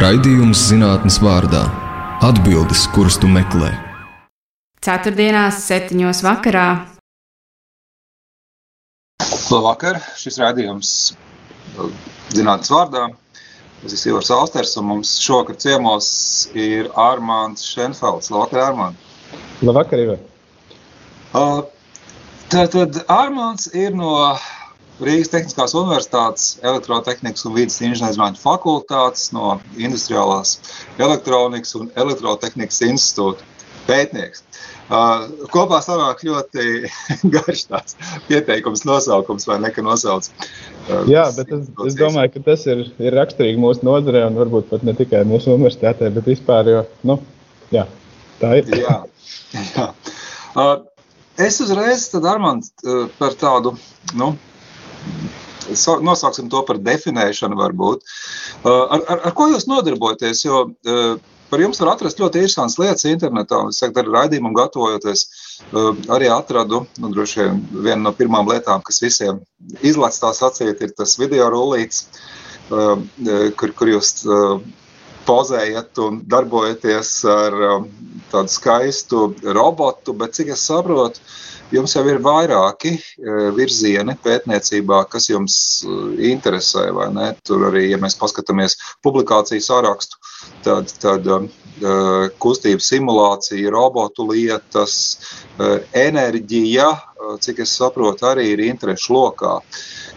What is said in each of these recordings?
Raidījums zinātnes vārdā - atbildes, kuras tu meklē. Ceturtdienās, septiņos vakarā. Labvakar! Šis raidījums uh, zinātnes vārdā. Es esmu Ivars Austers, un mums šovakar ciemos ir Armāns Šenfelds. Labvakar, Armān! Labvakar, Ivar! Uh, Tātad Armāns ir no Rīgas Tehniskās Universitātes elektrotehnikas un vidas inženierzinātņu fakultātes, no Industriālās elektronikas un elektrotehnikas institūta pētnieks. Uh, kopā sanāk ļoti garš tāds pieteikums, nosaukums, vai ne, ka nosauc. Uh, Jā, bet es, es domāju, ka tas ir, ir raksturīgi mūsu nozarē un varbūt pat ne tikai mūsu universitātē, bet vispār, jo, nu, jā, tā ir. jā, jā. Uh, es uzreiz tad Armand uh, par tādu, nu, nosauksim to par definēšanu, varbūt. Uh, ar, ar, ar ko jūs nodarbojaties? Jo uh, par jums var atrast ļoti interesantas lietas internetā. Es saku, ar raidījumu gatavojoties, uh, arī atradu, nu, droši vien, viena no pirmām lietām, kas visiem izlaiž tā sacīt, ir tas video rullīts, kur, kur jūs pozējat un darbojaties ar tādu skaistu robotu, bet cik es saprotu, Jums jau ir vairāki e, virzieni pētniecībā, kas jums e, interesē, vai ne? Tur arī, ja mēs paskatāmies publikāciju sārakstu, tad, tad uh, kustību simulācija, robotu lietas, enerģija, cik es saprotu, arī ir interešu lokā.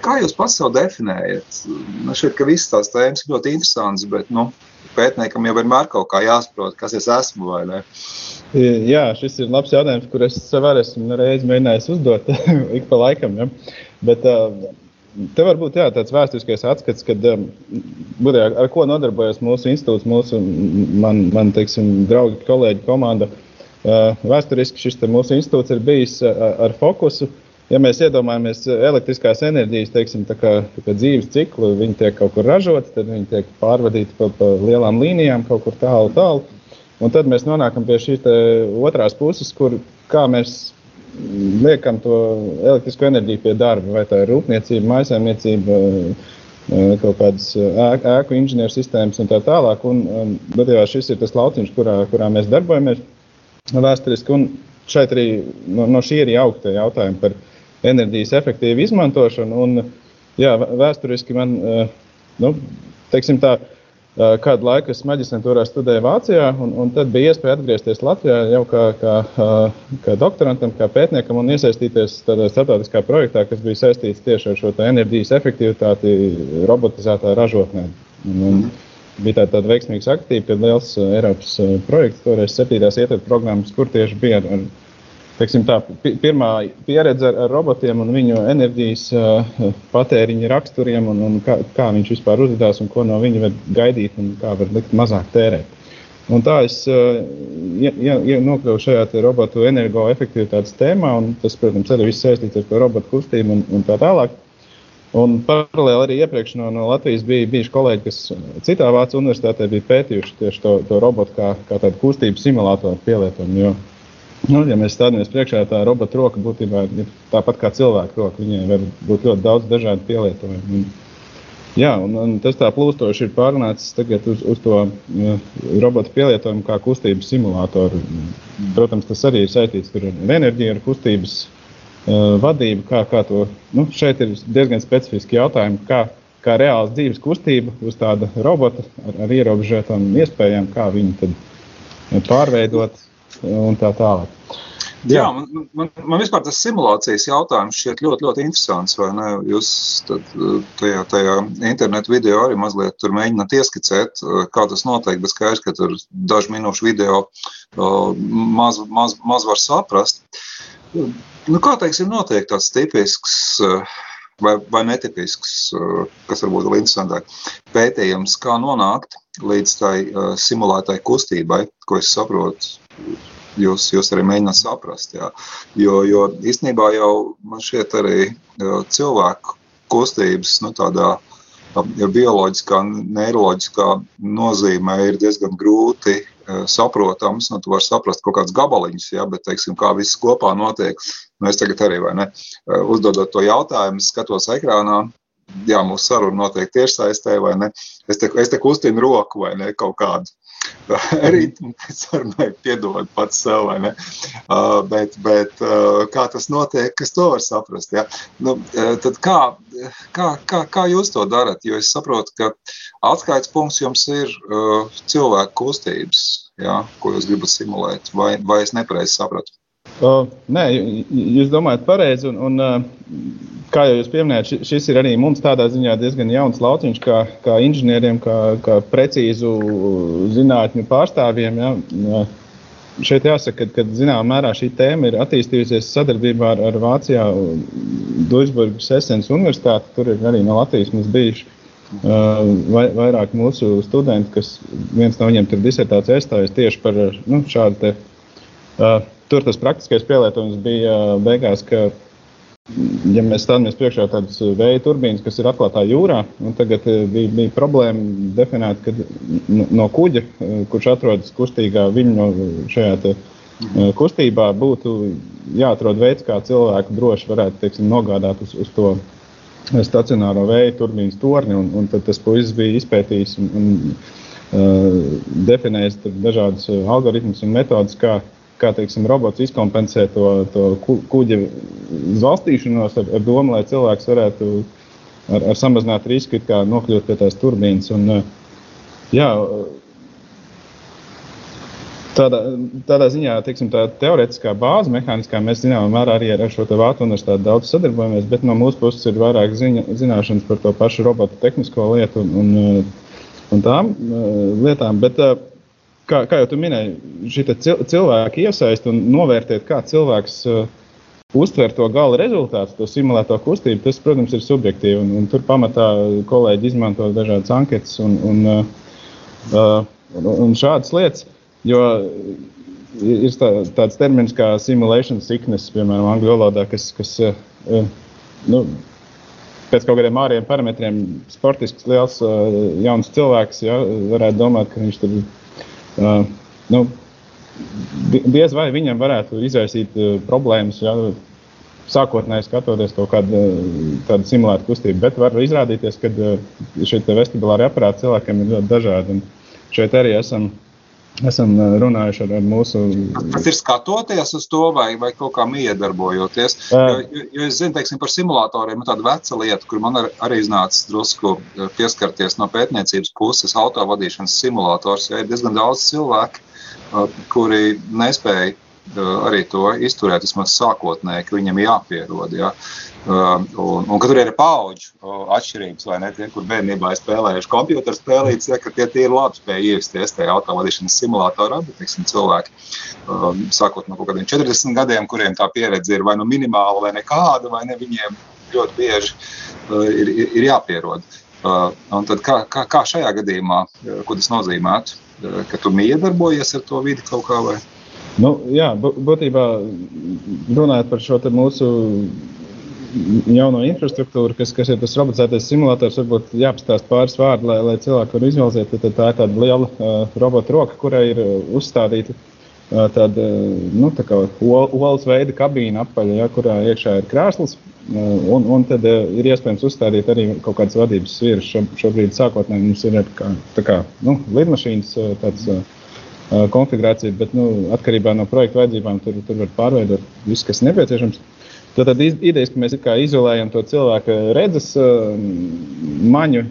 Kā jūs pats sev definējat? Man šķiet, ka visas tās tēmas ir ļoti interesantas, bet nu, pētniekam jau vienmēr kaut kā jāsaprot, kas es esmu vai ne. Jā, šis ir labs jautājums, kur es sev arī esmu reiz mēģinājis uzdot ik pa laikam. Ja? Bet, Te var būt jā, tāds vēsturiskais atskats, kad būtībā, ar ko nodarbojas mūsu institūts, mūsu man, man teiksim, draugi, kolēģi, komanda. Vēsturiski šis mūsu institūts ir bijis ar fokusu. Ja mēs iedomājamies elektriskās enerģijas teiksim, tā kā, tā kā dzīves ciklu, viņi tiek kaut kur ražoti, tad viņi tiek pārvadīti pa, pa lielām līnijām, kaut kur tālu, tālu. Un tad mēs nonākam pie šīs otrās puses, kur mēs liekam to elektrisko enerģiju pie darba. Vai tā ir rūpniecība, maisaimniecība, kaut kādas ēku inženieru sistēmas un tā tālāk. Un, bet jā, šis ir tas lauciņš, kurā, kurā mēs darbojamies vēsturiski. Un šeit arī no, no šī ir augta jautājuma par enerģijas efektīvu izmantošanu. Un, jā, vēsturiski man, nu, teiksim tā, Kādu laiku es maģistrantūrā studēju Vācijā, un, un tad bija iespēja atgriezties Latvijā jau kā, kā, kā doktorantam, kā pētniekam un iesaistīties tādā starptautiskā projektā, kas bija saistīts tieši ar šo enerģijas efektivitāti robotizētā ražotnē. Un, un bija tāda, tāda veiksmīga aktīva, kad liels Eiropas projekts, toreiz septītās ietver programmas, kur tieši bija ar, ar teiksim, tā, pirmā pieredze ar, ar robotiem un viņu enerģijas uh, patēriņa raksturiem, un, un kā, kā viņš vispār uzvedās un ko no viņa var gaidīt un kā var likt mazāk tērēt. Un tā es uh, ja, ja nokļuvu šajā robotu energoefektivitātes tēmā, un tas, protams, arī viss saistīts ar to robotu kustību un, un tā tālāk. Un paralēli arī iepriekš no, no Latvijas bija bijuši kolēģi, kas citā Vācijas universitātē bija pētījuši tieši to, to robotu kā, kā tādu kustību simulātoru pielietojumu. Nu, ja mēs stāvamies priekšā, tā robota roka būtībā ir tāpat kā cilvēka roka. Viņai var būt ļoti daudz dažādu pielietojumu. Un, jā, un, un tas tā plūstoši ir pārnācis uz, uz to ja, robotu pielietojumu kā kustības simulātoru. Protams, tas arī ir saistīts ar enerģiju, ar kustības uh, vadību. Kā, kā to, nu, šeit ir diezgan specifiski jautājumi, kā, kā reāls dzīves kustība uz tāda robota ar, ar ierobežotām iespējām, kā viņu pārveidot un tā tālāk. Jā, Jā man, man, man vispār tas simulācijas jautājums šķiet ļoti, ļoti interesants. Jūs tad, tajā, tajā internetu video arī mazliet tur mēģināt ieskicēt, kā tas notiek, bet skaidrs, ka tur dažu minūšu video maz, maz, maz var saprast. Nu, kā teiksim, notiek tāds tipisks vai, vai netipisks, kas varbūt vēl interesantāk, pētījums, kā nonākt līdz tai simulētai kustībai, ko es saprotu jūs, jūs arī mēģināt saprast. Jā. Jo, jo īstenībā jau man šķiet arī cilvēku kustības nu, tādā ja bioloģiskā, neiroloģiskā nozīmē ir diezgan grūti saprotams. Nu, tu vari saprast kaut kādus gabaliņus, ja, bet teiksim, kā viss kopā notiek. Nu, es tagad arī ne, uzdodot to jautājumu, skatos ekrānā. Jā, mūsu saruna notiek tiešsaistē, vai ne? Es te, es te kustinu roku vai ne kaut kādu. Pēc sarunai piedod pats sev, vai ne? Uh, bet, bet uh, kā tas notiek, kas to var saprast, ja? Nu, tad kā, kā, kā, kā jūs to darat? Jo es saprotu, ka atskaits punkts jums ir uh, cilvēku kustības, ja? ko jūs gribat simulēt, vai, vai es nepareizi sapratu? Uh, nē, jūs domājat pareizi. Un, un, uh, kā jau jūs pieminējāt, šis ir arī mums tādā ziņā diezgan jauns lauciņš, kā, kā inženieriem, kā, kā precīzu zinātņu pārstāvjiem. Ja. Šeit jāsaka, ka, ka zināmā mērā šī tēma ir attīstījusies sadarbībā ar, ar Vācijā Duisburgas Esens Universitāti. Tur ir arī no Latvijas mums bijuši uh, vai, vairāk mūsu studenti, kas viens no viņiem ir disertācija aizstāvis tieši par nu, šādu te. Uh, tur tas praktiskais pielietojums bija beigās, ka ja mēs stāvamies priekšā tādas uh, vēja turbīnas, kas ir atklātā jūrā, tagad uh, bija, bija problēma definēt, ka no kuģa, uh, kurš atrodas kustīgā viļņu šajā te, kustībā, būtu jāatrod veids, kā cilvēku droši varētu teiksim, nogādāt uz, uz to stacionāro vēja turbīnas torni. Un, un tas puisis bija izpētījis un, un uh, definējis dažādus algoritmus un metodus, kā, kā teiksim, robots izkompensē to, to kuģa valstīšanos ar, ar domu, lai cilvēks varētu ar, ar samazinātu risku nokļūt pie tās turbīnas. Un, jā, Tādā, tādā ziņā, teiksim, tā teorētiskā bāze, mehāniskā, mēs zināmā mērā arī ar šo Vācu universitāti daudz sadarbojamies, bet no mūsu puses ir vairāk ziņa, zināšanas par to pašu robotu tehnisko lietu un, un, un tām lietām. Bet, uh, kā, kā jau tu minēji, šī cilvēka iesaist un novērtēt, kā cilvēks uh, uztver to gala rezultātu, to simulēto kustību, tas, protams, ir subjektīvi. Un, un tur pamatā kolēģi izmanto dažādas anketas un, un, uh, un, un šādas lietas. Jo ir tā, tāds termins kā simulation sickness, piemēram, angļu valodā, kas, kas uh, nu, pēc kaut kādiem ārējiem parametriem sportisks, liels, uh, jauns cilvēks ja, varētu domāt, ka viņš tur ir Uh, nu, diez vai viņam varētu izraisīt uh, problēmas. Ja, Sākotnēji skatoties to kādu tādu simulētu kustību, bet var izrādīties, ka šie vestibulāri aparāti cilvēkiem ir ļoti dažādi. Un šeit arī esam esam runājuši ar, ar mūsu. Tas ir skatoties uz to, vai, vai kaut kā iedarbojoties. Jo, jo, jo es zinu, teiksim, par simulatoriem, ir tāda veca lieta, kur man ar, arī iznāca drusku pieskarties no pētniecības puses. Autovadīšanas simulators, ja ir diezgan daudz cilvēku, kuri nespēja arī to izturēt, vismaz sākotnēji, ka viņam jāpierod. Ja. Uh, un, un ka tur ir paudžu uh, atšķirības, vai ne? Tie, kur bērnībā ir spēlējuši komputeru spēlītas, ja, tie, tie ir labi spēja ievesties tajā autovadīšanas simulatorā, bet teiksim, cilvēki, uh, sākot no kaut kādiem 40 gadiem, kuriem tā pieredze ir vai nu minimāla, vai nekāda, vai ne, viņiem ļoti bieži uh, ir, ir, ir jāpierod. Uh, kā, kā, kā šajā gadījumā, ko tas nozīmētu, ka tu miedarbojies ar to vidi kaut kā vai? Nu, jā, būtībā runājot par šo mūsu jauno infrastruktūru, kas, kas ir tas robotizētais simulators, varbūt jāpastāst pāris vārdi, lai, lai cilvēki varētu izvēlēties. Tad tā ir tāda liela uh, robota roka, kurai ir uzstādīta uh, tāda nu, tā olas veida kabīne apaļa, ja, kurā iekšā ir krēsls. Uh, un, un tad uh, ir iespējams uzstādīt arī kaut kādas vadības sviras. Šo, šobrīd sākotnēji mums ir kā, kā nu, lidmašīnas uh, tāds. Uh, konfigurācija, bet nu, atkarībā no projekta vajadzībām tur, tur var pārveidot visu, kas nepieciešams. Tad, tad idejas, ka mēs izolējam to cilvēku redzes maņu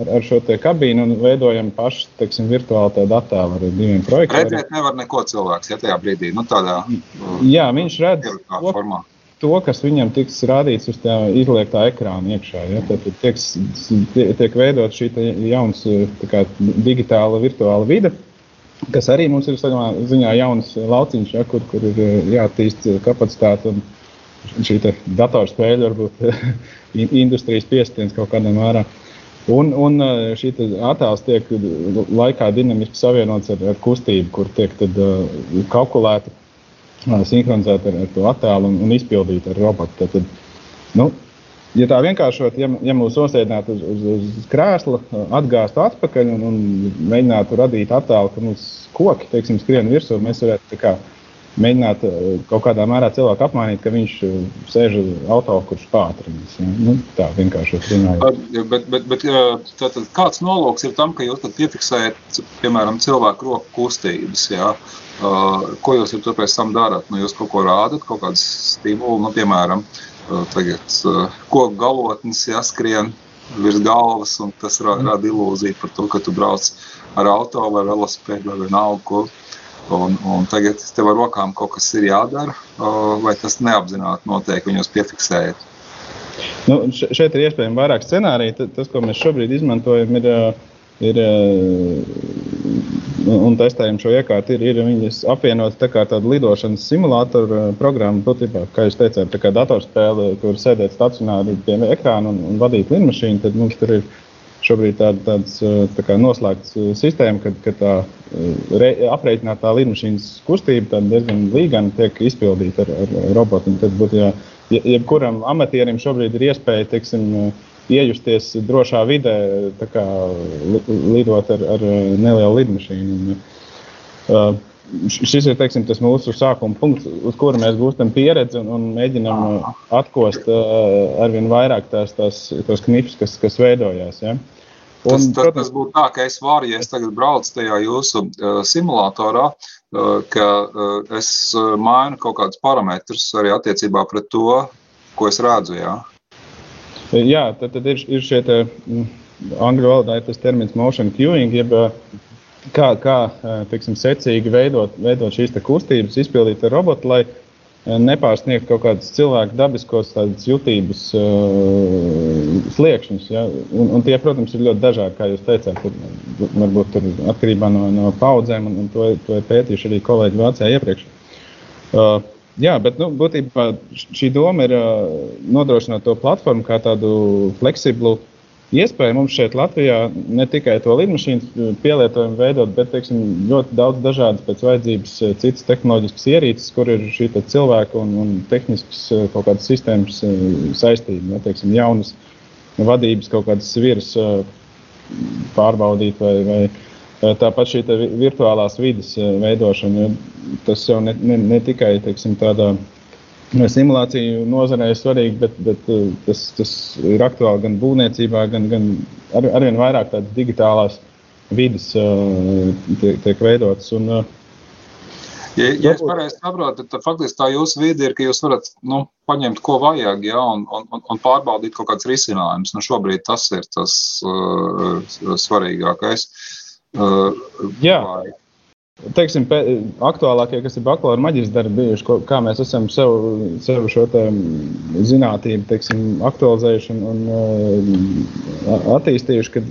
ar, ar šo kabīnu un veidojam pašu teiksim, virtuālu tādu attēlu ar diviem projektiem. Redzēt, nevar neko cilvēks ja tajā brīdī. Nu, tādā, Jā, viņš redz to, formā. to, kas viņam tiks rādīts uz tā izliektā ekrāna iekšā. Ja? Tad, tiek, tiek veidot šī jauns kā, digitāla virtuāla vide. Kas arī mums ir ziņā jauns lauciņš, ja, kur, kur ir jāattīst kapacitāte un šī datorspēļu, varbūt industrijas piestiens kaut kādā mērā. Un, un eh, šī attēls tiek laikā dinamiski savienots ar, ar kustību, kur tiek tad, uh, kalkulēta, uh, sinhronizēta ar, ar to attēlu un, un izpildīta ar robotu. Tad, nu, ja tā vienkāršot, ja, ja mūs nosēdinātu uz, uz, uz krēsla, atgāztu atpakaļ un, un mēģinātu radīt attēlu, ka mums koki teiksim, skrien virsū, mēs varētu mēģināt kaut kādā mērā cilvēku apmainīt, ka viņš sēž auto, kurš pātrinās. Ja? Nu, tā vienkārši runājot. Bet, bet, bet tātad, kāds nolūks ir tam, ka jūs piefiksējat, piemēram, cilvēku roku kustības? Ja? Ko jūs pēc tam darat? Nu, jūs kaut ko rādat, kaut kādu stimulu, nu, piemēram, tagad koku galotnes jāskrien virs galvas, un tas rada ilūziju par to, ka tu brauc ar auto vai velosipēdu vai vienalga, ko. Un, un tagad tev ar rokām kaut kas ir jādara, vai tas neapzināti notiek, jūs piefiksējat. Nu, šeit ir iespējams vairāk scenāriju. Tas, ko mēs šobrīd izmantojam, ir, ir un testējam šo iekārtu, ir, ir viņas apvienot tā kā tādu lidošanas simulātoru programmu, būtībā, kā jūs teicāt, tā kā datorspēle, kur sēdēt stacionāri pie ekrāna un, un vadīt lidmašīnu, tad mums tur ir šobrīd tāda tāds, tā kā noslēgts sistēma, kad, kad tā re, aprēķinātā lidmašīnas kustība diezgan līgani tiek izpildīta ar, ar robotu. Tad būtu, ja, jebkuram amatierim šobrīd ir iespēja, teiksim, iejusties drošā vidē, kā, lidot ar, ar nelielu lidmašīnu. Uh, šis ir teiksim, mūsu sākuma punkts, uz kura mēs gūstam pieredzi un, un mēģinām atkost uh, arvien vairāk tās, tās, tos knipus, kas, kas veidojās. Ja? Un, tas, tas, tas būtu tā, ka es varu, ja es tagad braucu tajā jūsu uh, simulatorā, uh, ka uh, es uh, mainu kaut kādus parametrus arī attiecībā pret to, ko es redzu. Jā, jā tad, tad ir, ir šie te, mm, angļu valodā ir tas termins motion queuing, jeb kā, kā teiksim, secīgi veidot, veidot šīs kustības, izpildīt ar robotu, lai uh, nepārsniegt kaut kādus cilvēku dabiskos jutības uh, sliekšņus. Ja? Un, un tie, protams, ir ļoti dažādi, kā jūs teicāt. Tur, varbūt tur atkarībā no, no paudzēm, un, un to, to ir pētījuši arī kolēģi Vācijā iepriekš. Uh, jā, bet nu, būtībā šī doma ir nodrošināt to platformu kā tādu fleksiblu iespēja mums šeit Latvijā ne tikai to lidmašīnu pielietojumu veidot, bet teiksim, ļoti daudz dažādas pēc vajadzības citas tehnoloģiskas ierīces, kur ir šī cilvēka un, un tehniskas eh, kaut kādas sistēmas saistība. Ja, teiksim, jaunas vadības kaut kādas sviras pārbaudīt vai, vai tāpat šī virtuālās vidas veidošana. Tas jau ne, ne, ne tikai teiksim, tādā simulāciju nozarē ir svarīgi, bet, bet tas, tas ir aktuāli gan būvniecībā, gan, gan ar, arvien vairāk tādas digitālās vidas tiek, tiek veidotas. Un, Ja, ja es pareizi saprotu, tad faktiski tā jūsu vide ir, ka jūs varat nu, paņemt, ko vajag, ja, un, un, un pārbaudīt kaut kādus risinājumus. Nu, šobrīd tas ir tas uh, svarīgākais. Uh, Jā. Vai, Teiksim, pē, aktuālākie, kas ir bakalaura maģistra darbi, bijuši, ko, kā mēs esam sev, sev šo zinātnību teiksim, aktualizējuši un, un uh, attīstījuši. Kad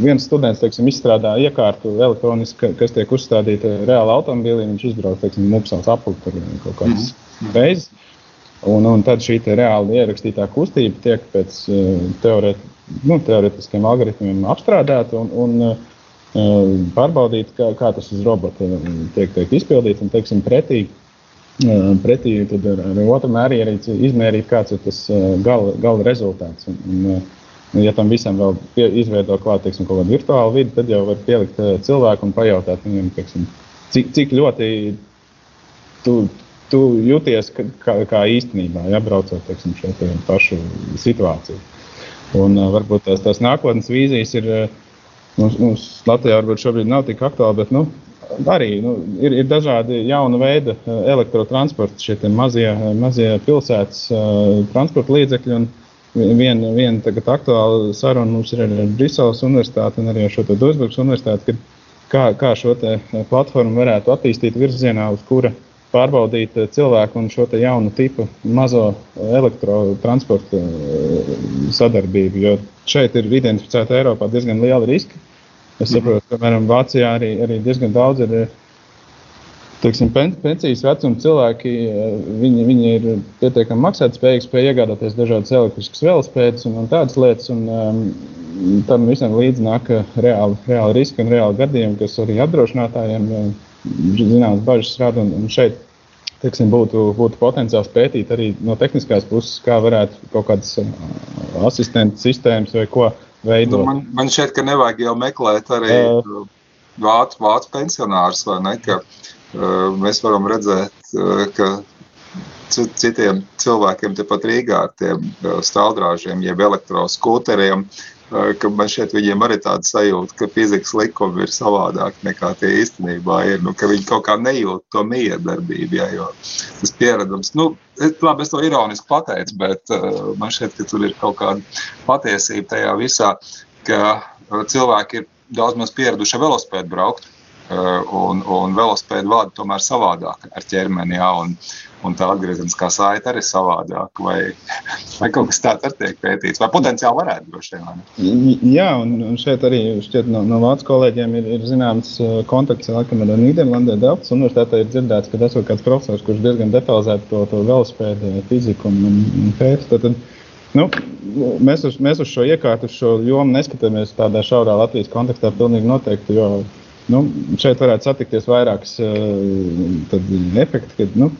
viens students teiksim, izstrādā iekārtu elektroniski, kas tiek uzstādīta reāli automobīlī, viņš izbrauc Mupsās apli kaut kādas mm reizes. Un, un tad šī te reāli ierakstītā kustība tiek pēc uh, teoret, nu, teoretiskiem algoritmiem apstrādāta. Un, un, uh, pārbaudīt, kā, kā tas uz robota tiek, tiek izpildīts. Un, teiksim, pretī, pretī ar, ar otru mērierīci izmērīt, kāds ir tas gala, gala rezultāts. Un, un, ja tam visam vēl pie, izveido klāt, teiksim, kaut kādu virtuālu vidi, tad jau var pielikt cilvēku un pajautāt viņam, teiksim, cik, cik ļoti tu, tu jūties kā, kā īstenībā, ja braucot teiksim, šo pašu situāciju. Un, varbūt tās, tās nākotnes vīzijas ir uh, Mums, mums Latvijā varbūt šobrīd nav tik aktuāli, bet nu, arī nu, ir, ir dažādi jauni veidi eh, elektrotransporta, šie mazie, mazie pilsētas uh, transporta līdzekļi. Viena vien tagad aktuāla saruna mums ir ar Briseles Universitāti un arī ar šo Duisburgas Universitāti, kā, kā šo platformu varētu attīstīt virzienā, uz kura pārbaudīt cilvēku un šo jaunu tipu mazo elektrotransporta sadarbību. Jo šeit ir identificēta Eiropā diezgan liela riska. Es saprotu, ka piemēram Vācijā arī, arī diezgan daudz ir teiksim, pensijas vecuma cilvēki. Viņi, viņi ir pietiekami maksātspējīgi, spēj iegādāties dažādas elektriskas velospēdas un, un tādas lietas. Un, um, tam visam līdzi nāk reāli, reāli riski un reāli gadījumi, kas arī apdrošinātājiem zināmas bažas rada. Un, un šeit teiksim, būtu, būtu potenciāls pētīt arī no tehniskās puses, kā varētu kaut kādas asistentu sistēmas vai ko veidot. Nu, man, man šķiet, ka nevajag jau meklēt arī uh, vācu, vācu pensionārus, vai ne? Ka, mēs varam redzēt, ka citiem cilvēkiem tepat Rīgā ar tiem stāvdrāžiem, jeb elektroskūteriem, ka man šeit viņiem arī tāda sajūta, ka fizikas likumi ir savādāk nekā tie īstenībā ir, nu, ka viņi kaut kā nejūt to miedarbību, ja, jo tas pieredums, nu, labi, es to ironiski pateicu, bet uh, man šķiet, ka tur ir kaut kāda patiesība tajā visā, ka cilvēki ir daudz maz pieraduši ar velospēdu braukt, un, un velospēdu vada tomēr savādāk ar ķermeni, ja, un, un tā atgriezeniskā saite arī savādāk. Vai, vai kaut kas tāds arī tiek pētīts, vai potenciāli varētu droši vien? Jā, un, šeit arī šķiet, no, no Vācijas kolēģiem ir, ir zināms uh, kontakts laikam, ar Nīderlandē. Delfts universitātē ir dzirdēts, ka tas ir kāds profesors, kurš diezgan detalizēti to, to velospēdu fiziku un, un, un pēta. Tad, Nu, mēs, uz, mēs uz šo iekārtu, uz šo jomu neskatāmies tādā šaurā Latvijas kontekstā. Pilnīgi noteikti, jo nu, šeit varētu satikties vairākas uh, efekti, kad nu,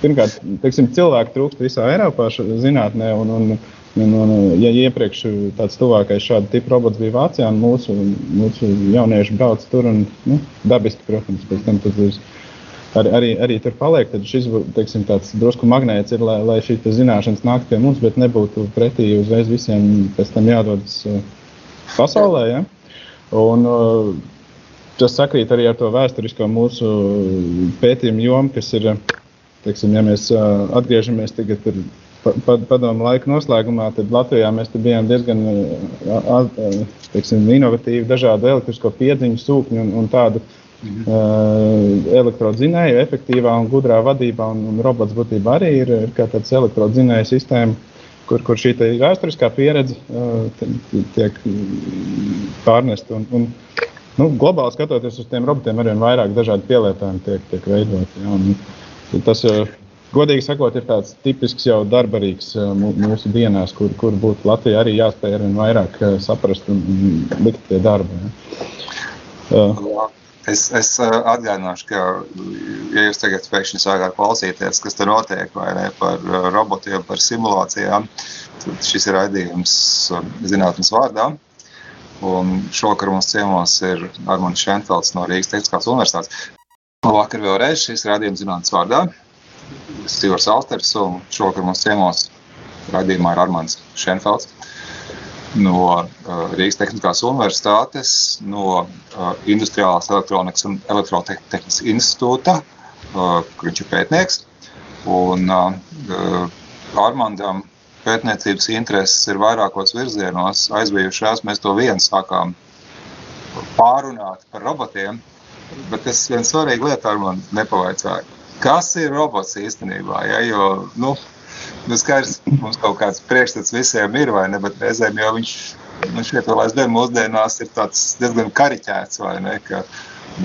pirmkārt, teiksim, cilvēku trūkst visā Eiropā zinātnē. Un, un, un, un, ja iepriekš tāds tuvākais šāda tipa robots bija Vācijā, un mūsu, mūsu jaunieši brauc tur un nu, dabiski, protams, pēc tam tur ir. Arī, arī, arī tur paliek. Tad šis teiksim, tāds drusku magnēts ir, lai, lai šī zināšanas nāktu pie mums, bet nebūtu pretī uzreiz visiem pēc tam jādodas uh, pasaulē. Ja? Un, uh, tas sakrīt arī ar to vēsturisko mūsu pētījumu jomu, kas ir teiksim, ja mēs atgriežamies tagad padomu laika noslēgumā, tad Latvijā mēs bijām diezgan teiksim, inovatīvi, dažādu elektrisko piedziņu, sūkņu un, un tādu mhm. uh, elektrodzinēju, efektīvā un gudrā vadībā. Un, un robots būtībā arī ir, ir kā tāds elektrodzinēju sistēma, kur, kur šī vēsturiskā pieredze uh, tiek pārnesta. Un, un, nu, globāli skatoties uz tiem robotiem, arvien vairāk dažādu pielietojumu tiek, tiek veidoti. Ja, un, Tas, eh, godīgi sakot, ir tāds tipisks jau darbarīgs eh, mūsu dienās, kur, kur būtu Latvija arī jāspēj ar vien vairāk eh, saprast un likt pie darba. Ja. Uh. Es, es atgādināšu, ka, ja jūs tagad pēkšņi sākāt klausīties, kas tur notiek, vai ne par robotiem, par simulācijām, tad šis ir raidījums zinātnes vārdā. Un šovakar mums ciemos ir Armāns Šenfelds no Rīgas Tehniskās Universitātes. Labvakar vēlreiz šīs rādījuma zinātnes vārdā. Es esmu Ivars Alters un šovakar mums ciemos raidījumā ir Armāns Šenfelds no uh, Rīgas Tehniskās Universitātes, no uh, Industriālās elektronikas un elektrotehnikas institūta, uh, kur viņš ir pētnieks. Un Armandam pētniecības intereses ir vairākos virzienos aizbijušās. Mēs to vienu sākām pārunāt par robotiem, bet es vienu svarīgu lietu ar mani nepavaicāju. Kas ir robots īstenībā? Ja, jo, nu, nu skaidrs, mums kaut kāds priekšstats visiem ir, vai ne, bet reizēm jau viņš, nu, šeit vēl aizvien mūsdienās ir tāds diezgan kariķēts, vai ne, ka,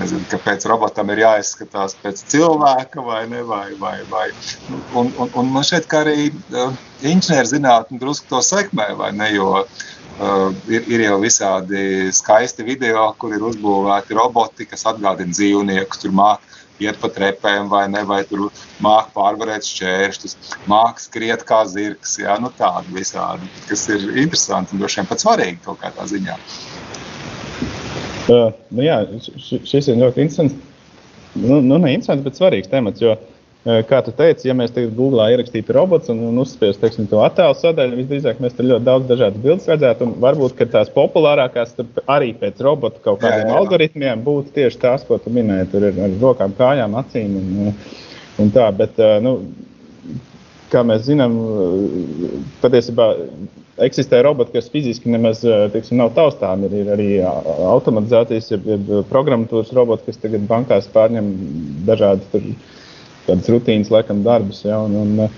nezinu, kāpēc robotam ir jāizskatās pēc cilvēka, vai ne, vai, vai, vai. Un, un, un man šķiet, ka arī uh, inženierzinātne drusku to sekmē, vai ne, jo uh, ir, ir jau visādi skaisti video, kur ir uzbūvēti roboti, kas atgādina dzīvniekus. Tur mākslinieki iet pa trepēm, vai ne, vai tur mākslinieki pārvarēt šķēršļus, mākslinieki skriet kā zirgs. Jā, nu tādi visādi, kas ir interesanti un droši vien pat svarīgi kaut kādā ziņā. Uh, nu jā, šis ir ļoti interesants. Nu, nu ne interesants, bet svarīgs temats. Jo, uh, Kā tu teici, ja mēs tagad Google ierakstītu robots un, un uzspiestu to attēlu sadaļu, visdrīzāk mēs tur ļoti daudz dažādas bildes redzētu. Varbūt tās populārākās arī pēc robota kaut kādiem jā, jā. algoritmiem būtu tieši tās, ko tu minēji. Tur ir ar rokām, kājām, acīm un, un tā. Bet, nu, kā mēs zinām, patiesībā eksistē roboti, kas fiziski nemaz teiksim, nav taustāmi. Ir, ir arī automatizācijas, jeb, jeb programmatūras roboti, kas tagad bankās pārņem dažādas rutīnas, laikam, darbus. Ja, un, un,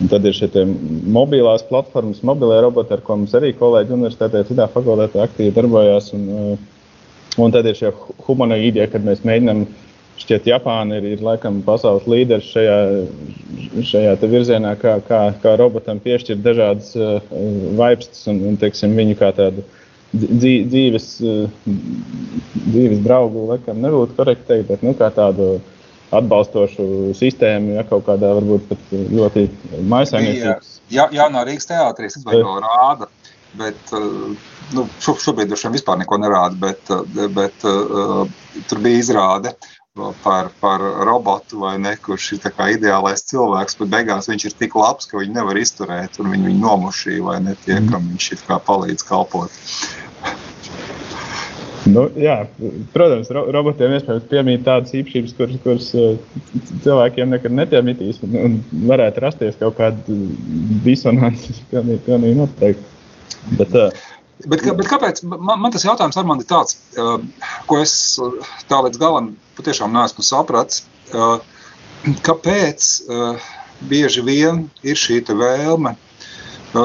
un tad ir šie mobilās platformas, mobilē roboti, ar ko mums arī kolēģi universitātē, citā fakultātē aktīvi darbojās. Un, un tad ir šie humanoīdie, kad mēs mēģinām. Šķiet, Japāna ir, ir laikam pasaules līderis šajā, šajā virzienā, kā, kā, kā robotam piešķirt dažādas uh, vaipstas un, un teiksim, viņu kā tādu dzīves, uh, dzīves draugu, laikam nebūtu korekti teikt, bet nu, kā tādu uh, atbalstošu sistēmu, ja kaut kādā varbūt pat ļoti maisainiecības. Jā, jā, no Rīgas teātris to rāda, bet nu, šobrīd droši vien vispār neko nerāda, bet, bet uh, tur bija izrāde. Par, par robotu vai ne, kurš ir ideālais cilvēks, bet beigās viņš ir tik labs, ka viņi nevar izturēt un viņi, viņi nomušīja vai ne tie, kam viņš it kā palīdz kalpot. Nu, jā, protams, ro robotiem iespējams piemīt tādas īpašības, kuras, kuras uh, cilvēkiem nekad netiemitīs, un, un varētu rasties kaut kāda disonance. Pilnīgi, pilnīgi noteikti. Bet, uh, Bet, bet kāpēc man, man tas jautājums ar mani ir tāds, uh, ko es tā līdz galam patiešām neesmu sapratis. Kāpēc uh, bieži vien ir šī vēlme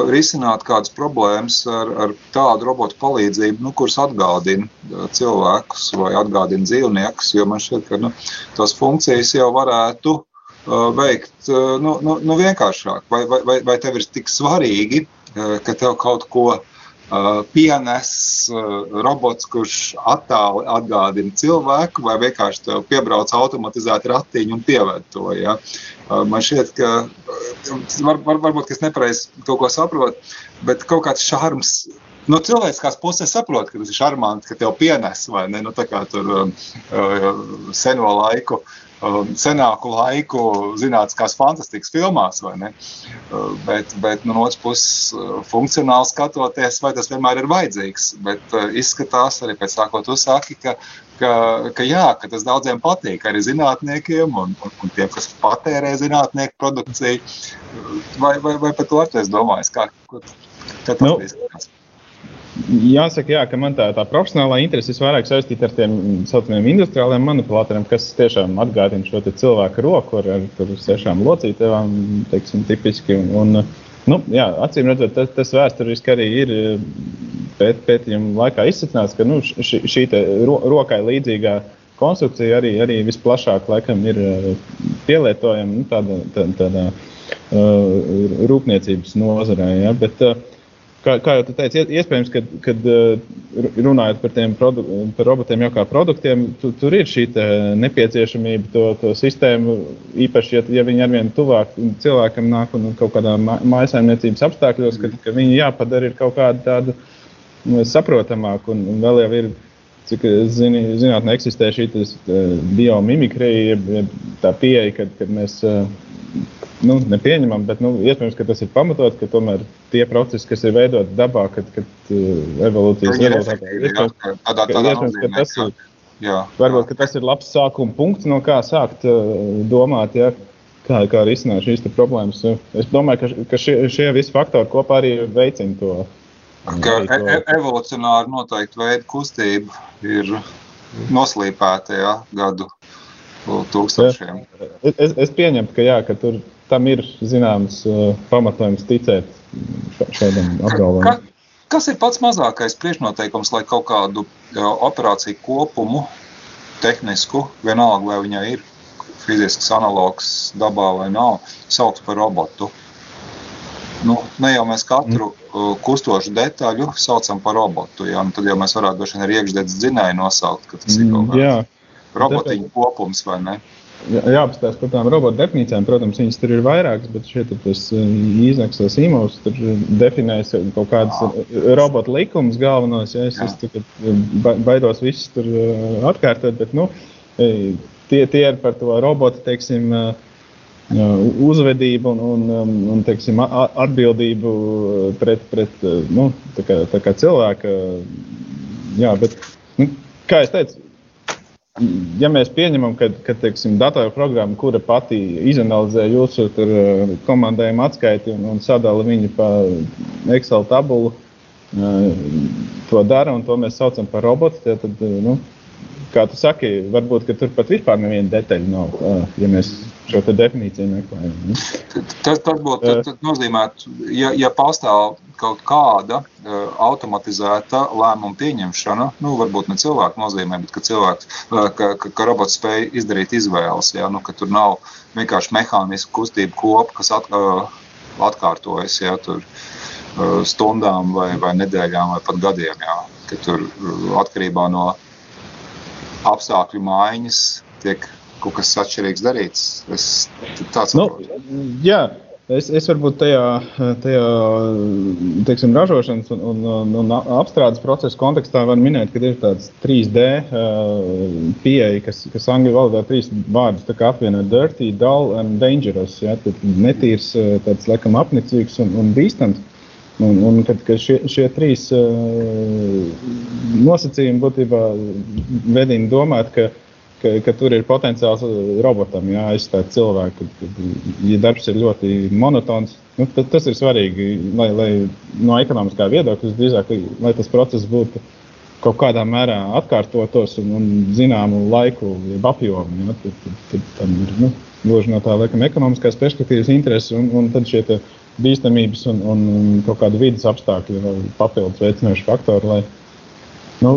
risināt kādas problēmas ar, ar tādu robotu palīdzību, nu, kuras atgādina cilvēkus vai atgādina dzīvniekus. Jo man šķiet, ka nu, tās funkcijas jau varētu veikt nu, nu, nu vienkāršāk. Vai, vai, vai tev ir tik svarīgi, ka tev kaut ko Uh, pienes uh, robots, kurš attāli atgādina cilvēku, vai vienkārši piebrauc automatizēti ratiņi un pieved to. Ja? Uh, man šķiet, ka var, var, varbūt es nepareizi kaut ko saprotu, bet kaut kāds šarms. No cilvēciskās puses saprot, ka tas ir šarmanti, ka tev pienes vai ne, nu, tā kā tur uh, seno laiku uh, senāku laiku zinātniskās fantastikas filmās? Uh, bet, bet nu, no otras puses, uh, funkcionāli skatoties, vai tas vienmēr ir vajadzīgs. Bet uh, izskatās arī pēc tā, ko tu saki, ka, ka, ka, jā, ka tas daudziem patīk arī zinātniekiem un, un, un tiem, kas patērē zinātnieku produkciju. Vai, vai, vai par to es domāju, kā, kā tas nu, izskatās? Jāsaka, jā, ka man tā, tā profesionālā interese vairāk saistīta ar tiem saucamiem industriāliem manipulatoriem, kas tiešām atgādina šo cilvēku roku ar, ar sešām locītēm, teiksim, tipiski. Un, nu, jā, acīm redzot, tas, tas vēsturiski arī ir pēt, pētījuma laikā izsacināts, ka nu, šī, šī ro, rokai līdzīgā konstrukcija arī, arī visplašāk laikam ir pielietojama nu, tādā, tādā, tādā uh, rūpniecības nozarē. Ja? Bet, uh, kā, kā jau teicu, iespējams, ka, kad uh, runājot par tiem produ, par robotiem, jau kā produktiem, tu, tur ir šī nepieciešamība to, to sistēmu, īpaši, ja, ja viņi arvien tuvāk cilvēkam nāk un kaut kādā mājsaimniecības apstākļos, ka, ka viņi jāpadara kaut kāda tāda nu, saprotamāka un, un vēl jau ir. Cik zini, zinātnē eksistē šī biomimikrija, tā pieeja, kad, kad mēs nu, nepieņemam, bet nu, iespējams, ka tas ir pamatot, ka tomēr tie procesi, kas ir veidoti dabā, kad, kad uh, evolūcijas rezultātā ir iespējams, ka tas ir. Jā, varbūt jā. tas ir labs sākuma punkts, no kā sākt uh, domāt, ja, kā, kā risināt šīs problēmas. Es domāju, ka, ka šie, šie visi faktori kopā arī veicina to. Ka e e evolucionāri noteikti veida kustība ir noslīpēta ja, gadu tūkstošiem. Es, es pieņemu, ka, jā, ka tur tam ir zināms uh, pamatojums ticēt šādam apgalvojumam. Ka, kas ir pats mazākais priekšnoteikums, lai kaut kādu uh, operāciju kopumu, tehnisku, vienalga vai viņai ir fizisks analogs dabā vai nav, sauc par robotu? Nu, ne jau mēs katru mm. uh, kustošu detaļu saucam par robotu. Ja? Nu, tad jau mēs varētu droši vien arī iekšzemes dzinēju nosaukt, ka tas ir kaut mm, kāds robotiņu kopums vai ne. Jāapstāsta par tām robotu definīcijām. Protams, viņas tur ir vairākas, bet šeit tas eh, iznāks īmos, tur definēs kaut kādas eh, robotu likumus galvenos. Ja es, es eh, baidos visus tur atkārtot, bet nu, tie, tie ir par to robotu, teiksim, uzvedību un, un, um, un teiksim, atbildību pret, pret nu, tā kā, tā kā cilvēka. Jā, bet, nu, kā jau teicu, ja mēs pieņemam, ka, ka teiksim, datorprogramma, kura pati izanalizē jūsu tur, eh, komandējumu atskaiti un, un sadala viņu pa Excel tabulu, eh, to dara un to mēs saucam par robotu, tad, eh, nu, kā tu saki, varbūt tur pat vispār neviena detaļa nav, ja mēs šo definīciju meklējam. Ne? Tas, tas būtu tas nozīmē, ja, ja pastāv kaut kāda uh, automatizēta lēmuma pieņemšana, nu, varbūt ne cilvēku nozīmē, bet ka, cilvēks, uh, ka, ka, ka robots spēj izdarīt izvēles, ja, nu, ka tur nav vienkārši mehānisku kustību kopa, kas at, uh, atkārtojas ja, tur, uh, stundām vai, vai nedēļām vai pat gadiem. Ja, ka tur atkarībā no apstākļu maiņas tiek kaut kas atšķirīgs darīts. Es, nu, jā, Es, es varbūt tajā, tajā teiksim, ražošanas un, un, un, apstrādes procesa kontekstā varu minēt, ka ir tāds 3D pieeja, kas, kas angļu valodā trīs vārdus apvieno - dirty, dull and dangerous. Ja? Tad netīrs, tāds laikam apnicīgs un, un bīstams. Un, un kad, kad šie, šie trīs uh, nosacījumi būtībā vedina domāt, ka ka, ka tur ir potenciāls uh, robotam jāaizstāt cilvēku. Ja darbs ir ļoti monotons, nu, tad tas ir svarīgi, lai, lai no ekonomiskā viedokļa drīzāk, lai tas process būtu kaut kādā mērā atkārtotos un, un zināmu laiku apjomu. Ja, tad, tad, tad ir nu, gluži no tā laikam, ekonomiskās perspektīvas intereses un, un tad šie bīstamības un, un kaut kāda vidas apstākļi papildus veicinoši faktori. Lai, Nu,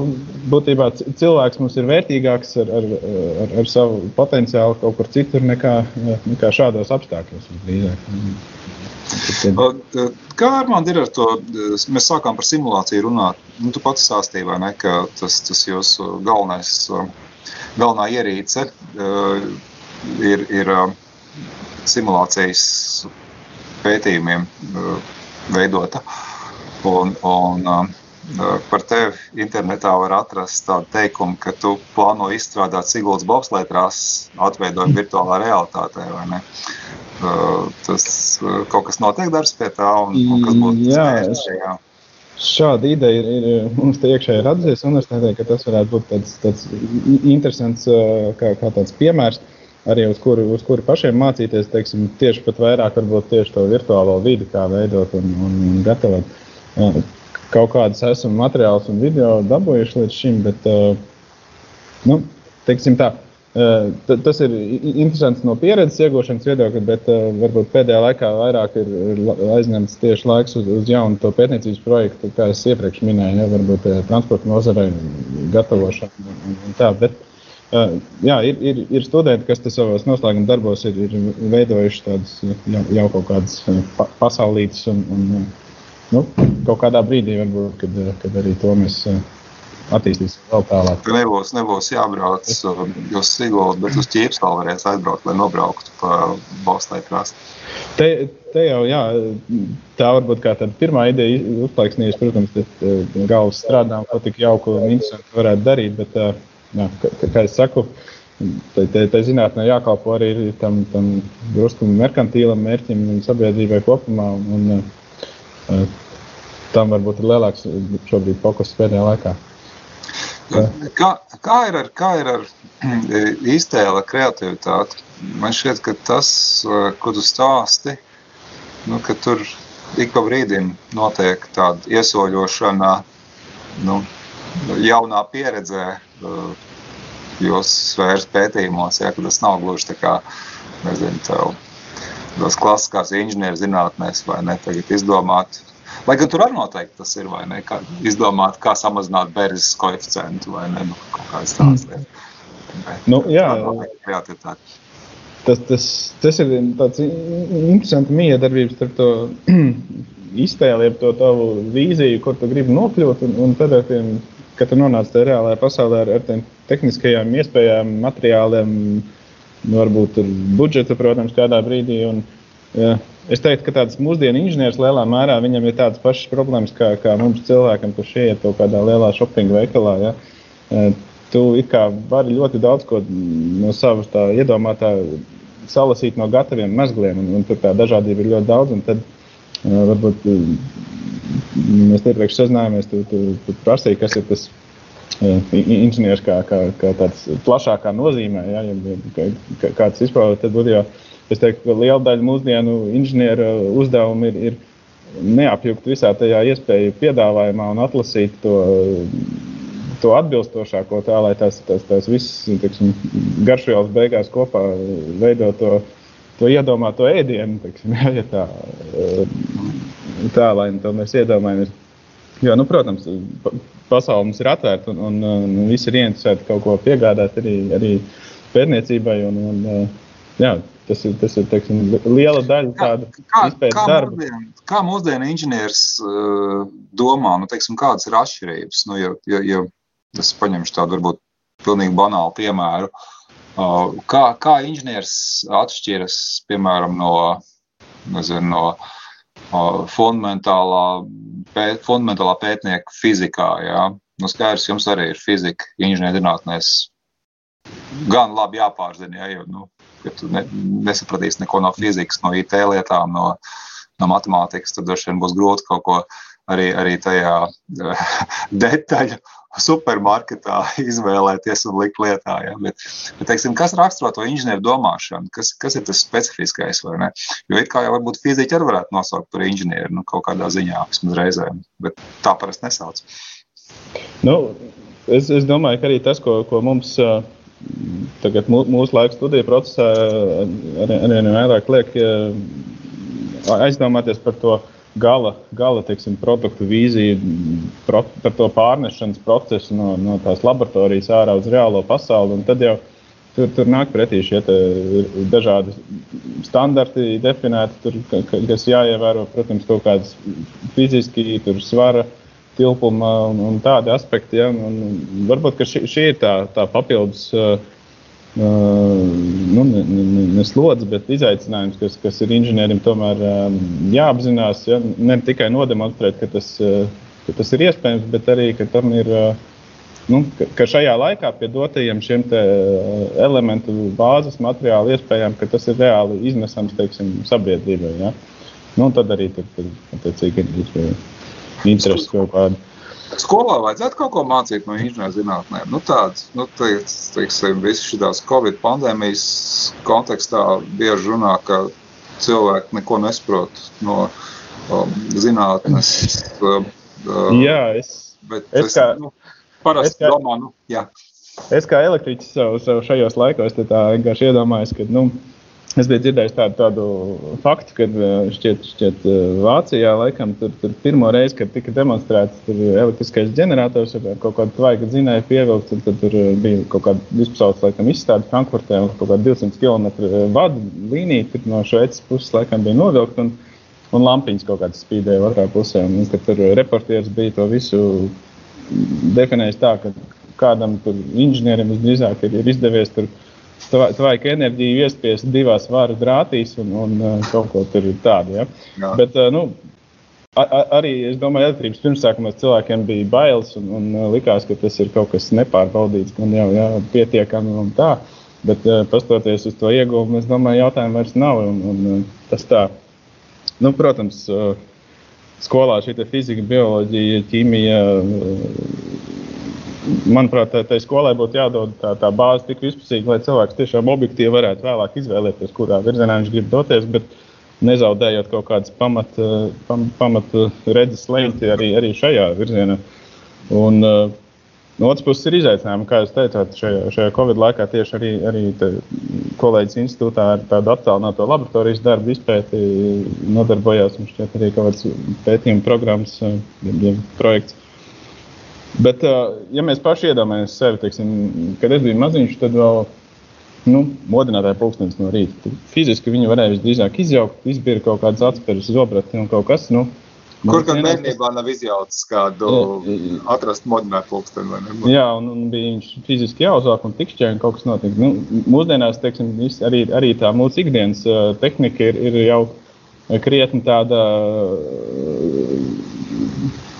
būtībā cilvēks mums ir vērtīgāks ar, ar, ar, ar savu potenciālu kaut kur citur nekā, nekā šādos apstākļos. Kā ar mani ir ar to? Mēs sākām par simulāciju runāt. Nu, tu pats stāstīji, vai ne, ka tas, tas jūsu galvenais, galvenā ierīce ir, ir simulācijas pētījumiem veidota. Un, un, par tevi internetā var atrast tādu teikumu, ka tu plāno izstrādāt Siguldas bobslētrās atveidot virtuālā realitātē, vai ne? Tas kaut kas notiek darbs pie tā, un, un kas būtu spējams šajā. Šāda ideja ir, ir mums te iekšēji radusies universitātē, ka tas varētu būt tāds, tāds interesants kā, kā tāds piemērs, arī uz kuru, uz kuru pašiem mācīties, teiksim, tieši pat vairāk varbūt tieši to virtuālo vidi, kā veidot un, un gatavot kaut kādas esam materiālus un video dabūjuši līdz šim, bet, nu, teiksim tā, tas ir interesants no pieredzes iegūšanas viedokļa, bet varbūt pēdējā laikā vairāk ir, aizņemts tieši laiks uz, uz jaunu to pētniecības projektu, kā es iepriekš minēju, ja, varbūt transporta nozarei gatavošanu un, un tā. Bet, Jā, ir, ir, ir studenti, kas savos noslēguma darbos ir, ir veidojuši tādas jau, jau kaut kādas pasaulītas un, un nu, kaut kādā brīdī, varbūt, kad, kad arī to mēs eh, attīstīsim vēl tālāk. Tur nebūs, nebūs jābrauc uz Siguldu, bet uz Ķīpstālu varēs aizbraukt, lai nobrauktu pa Bostai krastu. Te, te jau, jā, tā varbūt kā tāda pirmā ideja uzplaiksnījis, protams, tad eh, galvas strādām, ko tik jauku un interesantu varētu darīt, bet, eh, jā, kā, kā es saku, tai zinātnē jākalpo arī tam, tam drusku merkantīlam mērķim un sabiedrībai kopumā. Un, un, tam varbūt ir lielāks šobrīd fokus pēdējā laikā. Kā, kā ir ar, kā ir ar iztēle, kreativitāti? Man šķiet, ka tas, ko tu stāsti, nu, ka tur ik pa brīdim notiek tāda iesoļošana nu, jaunā pieredzē, jūsu sfēras pētījumos, ja, ka tas nav gluži tā kā, nezinu, tev tās klasiskās inženierzinātnēs, vai ne, tagad izdomāt. Lai gan tur arī noteikti tas ir, vai ne, kā izdomāt, kā samazināt bērzes koeficientu, vai ne, nu, kaut kādas tādas mm. lietas. Bet, nu, jā, kreativitāte. Tas, tas, tas ir tāds interesants miedarbības starp to iztēli, to tavu vīziju, kur tu gribi nokļūt, un, un tad ar tiem, kad tu nonāc tajā reālajā pasaulē ar, ar tiem tehniskajām iespējām, materiāliem, Nu, varbūt ir budžeta, protams, kādā brīdī. Un, ja, es teiktu, ka tāds mūsdienu inženieris lielā mērā viņam ir tādas pašas problēmas kā, kā mums cilvēkam, kurš iet kaut kādā lielā shopping veikalā. Ja. E, tu vari ļoti daudz ko no savas iedomātā salasīt no gataviem mezgliem, un, un tur tā dažādība ir ļoti daudz. Tad, uh, varbūt uh, mēs iepriekš sazinājāmies, tu, tu, tu prasīji, kas ir tas inženieris kā, kā, kā tāds plašākā nozīmē, ja, ja kāds izpaužas, tad jau, es teiktu, ka liela daļa mūsdienu inženieru uzdevumu ir, ir neapjukt visā tajā iespēju piedāvājumā un atlasīt to, to atbilstošāko tā, lai tās, tās, tās visas teiksim, garšvielas beigās kopā veido to, to iedomāto ēdienu, teiksim, ja, ja tā, tā, lai to mēs iedomājamies. Jo, nu, protams, pasaule mums ir atvērta un, un, un visi ir ieinteresēti kaut ko piegādāt arī, arī pētniecībai. Un, un, jā, tas ir, tas ir teiksim, liela daļa tāda izpētes darba. Mūsdien, kā mūsdienu inženieris uh, domā, nu, teiksim, kādas ir atšķirības? Nu, ja, ja, ja es paņemšu tādu varbūt pilnīgi banālu piemēru. Uh, kā, kā inženieris atšķiras, piemēram, no nezinu, no, no fundamentālā, pēt, fundamentālā pētnieka fizikā. Ja? Nu, skaidrs, jums arī ir fizika, inženierzinātnēs gan labi jāpārzina, ja, jo nu, ja tu ne, nesapratīsi neko no fizikas, no IT lietām, no, no matemātikas, tad droši vien būs grūti kaut ko arī, arī tajā detaļu supermarketā izvēlēties un likt lietā. Ja? Bet, bet teiksim, kas raksturo to inženieru domāšanu? Kas, kas ir tas specifiskais? Jo it kā jau varbūt fiziķi arī varētu nosaukt par inženieru nu, kaut kādā ziņā, vismaz reizēm, bet tā parasti nesauc. Nu, es, es domāju, ka arī tas, ko, ko mums. Tagad mūsu laika studiju procesā arī, arī vairāk liek aizdomāties par to, gala, gala teiksim, produktu vīziju, pro, par to pārnešanas procesu no, no tās laboratorijas ārā uz reālo pasauli. Tad jau tur, tur nāk pretī šie dažādi standarti definēti, tur, kas jāievēro, protams, kaut kādas fiziski, svara. Tilpuma un, un tādi aspekti. Ja, un, un varbūt šī, šī ir tā, tā papildus uh, nu, ne, ne, ne bet izaicinājums, kas, kas ir inženierim tomēr jāapzinās. Ja? Ne tikai nodemonstrēt, ka tas, ka tas ir iespējams, bet arī, ka tam ir. Nu, ka, šajā laikā pie dotajiem šiem elementu bāzes materiālu iespējām, ka tas ir reāli iznesams teiksim, sabiedrībai. Ja? Nu, tad arī tur, tur attiecīgi ir interesi kaut kāda. Skolā vajadzētu kaut ko mācīt no inženierzinātnēm. Nu, tāds, nu, teiksim, visas šīs Covid pandēmijas kontekstā bieži runā, ka cilvēki neko nesaprot no um, zinātnes. Um, um, jā, es, bet es, es kā, nu, parasti es kā, domā, nu, jā. Es kā elektriķis sev, sev šajos laikos vienkārši iedomājos, ka, nu, Es biju dzirdējis tādu, tādu faktu, ka šķiet, šķiet Vācijā laikam tur, tur pirmo reizi, kad tika demonstrēts elektriskais ģenerators ar kaut kādu tvaiku dzinēju pievilkt, tad, tad tur bija kaut kāda vispasaules laikam izstāde Frankfurtē un kaut kāda 200 km vadu līnija no Šveices puses laikam bija novilkt un, un lampiņas kaut kādas spīdēja otrā pusē. Un, un, tur reportieris bija to visu definējis tā, ka kādam inženierim visdrīzāk ir, ir izdevies tur Tvaika enerģiju iespiest divās varu drātīs un, un uh, kaut ko tur tādu. Ja? Jā. Bet, uh, nu, arī es domāju, ka elektrības pirmsākumos cilvēkiem bija bailes un, un uh, likās, ka tas ir kaut kas nepārbaudīts, gan jau jā, pietiekami un tā. Bet, pastoties uz to ieguvumu, es domāju, jautājumu vairs nav. Un, un, tas tā, nu, protams, skolā šī fizika, bioloģija, ķīmija manuprāt, tai, tai skolai būtu jādod tā, tā bāze tik vispusīga, lai cilvēks tiešām objektīvi varētu vēlāk izvēlēties, kurā virzienā viņš grib doties. Bet nezaudējot kaut kādas pamata pam, pamat redzes lenti arī, arī šajā virzienā. Un, uh, No otras puses, ir izaicinājumi, kā jūs teicāt, šajā, šajā Covid laikā tieši arī, arī kolēģis institūtā ar tādu attālināto laboratorijas darbu izpēti nodarbojās. Mums šķiet arī kaut kāds pētījuma programmas, ja projekts. Bet, ja mēs paši iedomājamies sevi, teiksim, kad es biju maziņš, tad vēl nu, modinātāja pulkstenis no rīta. Fiziski viņu varēja visdrīzāk izjaukt, izbīra kaut kādas atspēras, zobrati un kaut kas. Nu, Kur gan bērnībā nav izjaucis kādu atrast modinātu pulksteni? Jā, un, un bija viņš fiziski jāuzvāk un tikšķēni kaut kas notika. Nu, mūsdienās, teiksim, arī, arī tā mūsu ikdienas tehnika ir, ir jau krietni tāda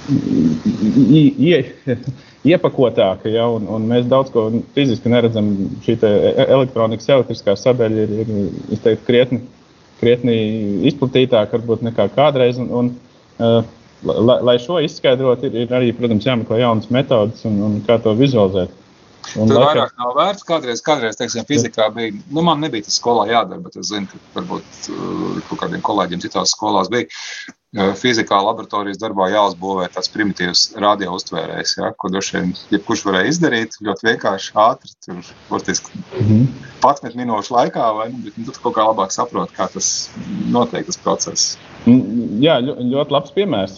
ie, iepakotāka, ja, un, un mēs daudz ko fiziski neredzam. Šī elektronikas, elektriskā sadaļa ir, ir teiktu, krietni, krietni izplatītāka varbūt nekā kādreiz. Un, un, uh, lai, lai šo izskaidrotu, ir, ir arī, protams, jāmeklē jaunas metodes un, un kā to vizualizēt. Un Tur laikam... vairāk nav vērts. Kādreiz, kādreiz teiksim, fizikā bija, nu, man nebija tas skolā jādara, bet es zinu, ka varbūt uh, kaut kādiem kolēģiem citās skolās bija fizikā laboratorijas darbā jāuzbūvē tāds primitīvs radio uztvērējs, ja, ko droši vien jebkurš varēja izdarīt ļoti vienkārši, ātri, tur burtiski mm -hmm. 11 minūšu laikā, vai ne, bet nu, tu kaut kā labāk saproti, kā tas notiek, tas process. Mm, jā, ļoti labs piemērs,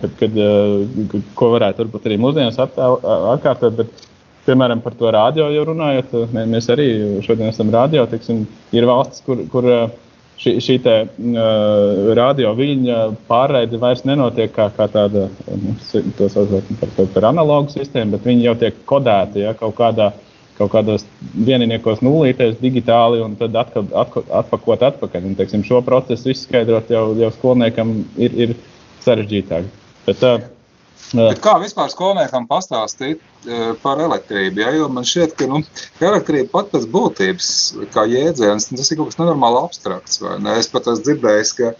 kad, kad, ko varētu varbūt arī mūsdienās atkārtot, bet, piemēram, par to radio jau runājot, mēs arī šodien esam radio, tiksim, ir valstis, kur, kur šī, šī te, uh, radio viļņa pārraide vairs nenotiek kā, kā tāda, nu, par, par, analogu sistēmu, bet viņi jau tiek kodēti ja, kaut kādā, kaut kādos vienībos nulīties digitāli un tad atkal, atkal, atpakot atpakaļ. Un, teiksim, šo procesu izskaidrot jau, jau skolniekam ir, ir sarežģītāk. Bet, uh, Bet kā vispār skolniekam pastāstīt uh, par elektrību? Ja? Jo man šķiet, ka nu, elektrība pat pēc būtības, kā jēdziens, tas ir kaut kas nenormāli abstrakts. Es pat esmu dzirdējis, ka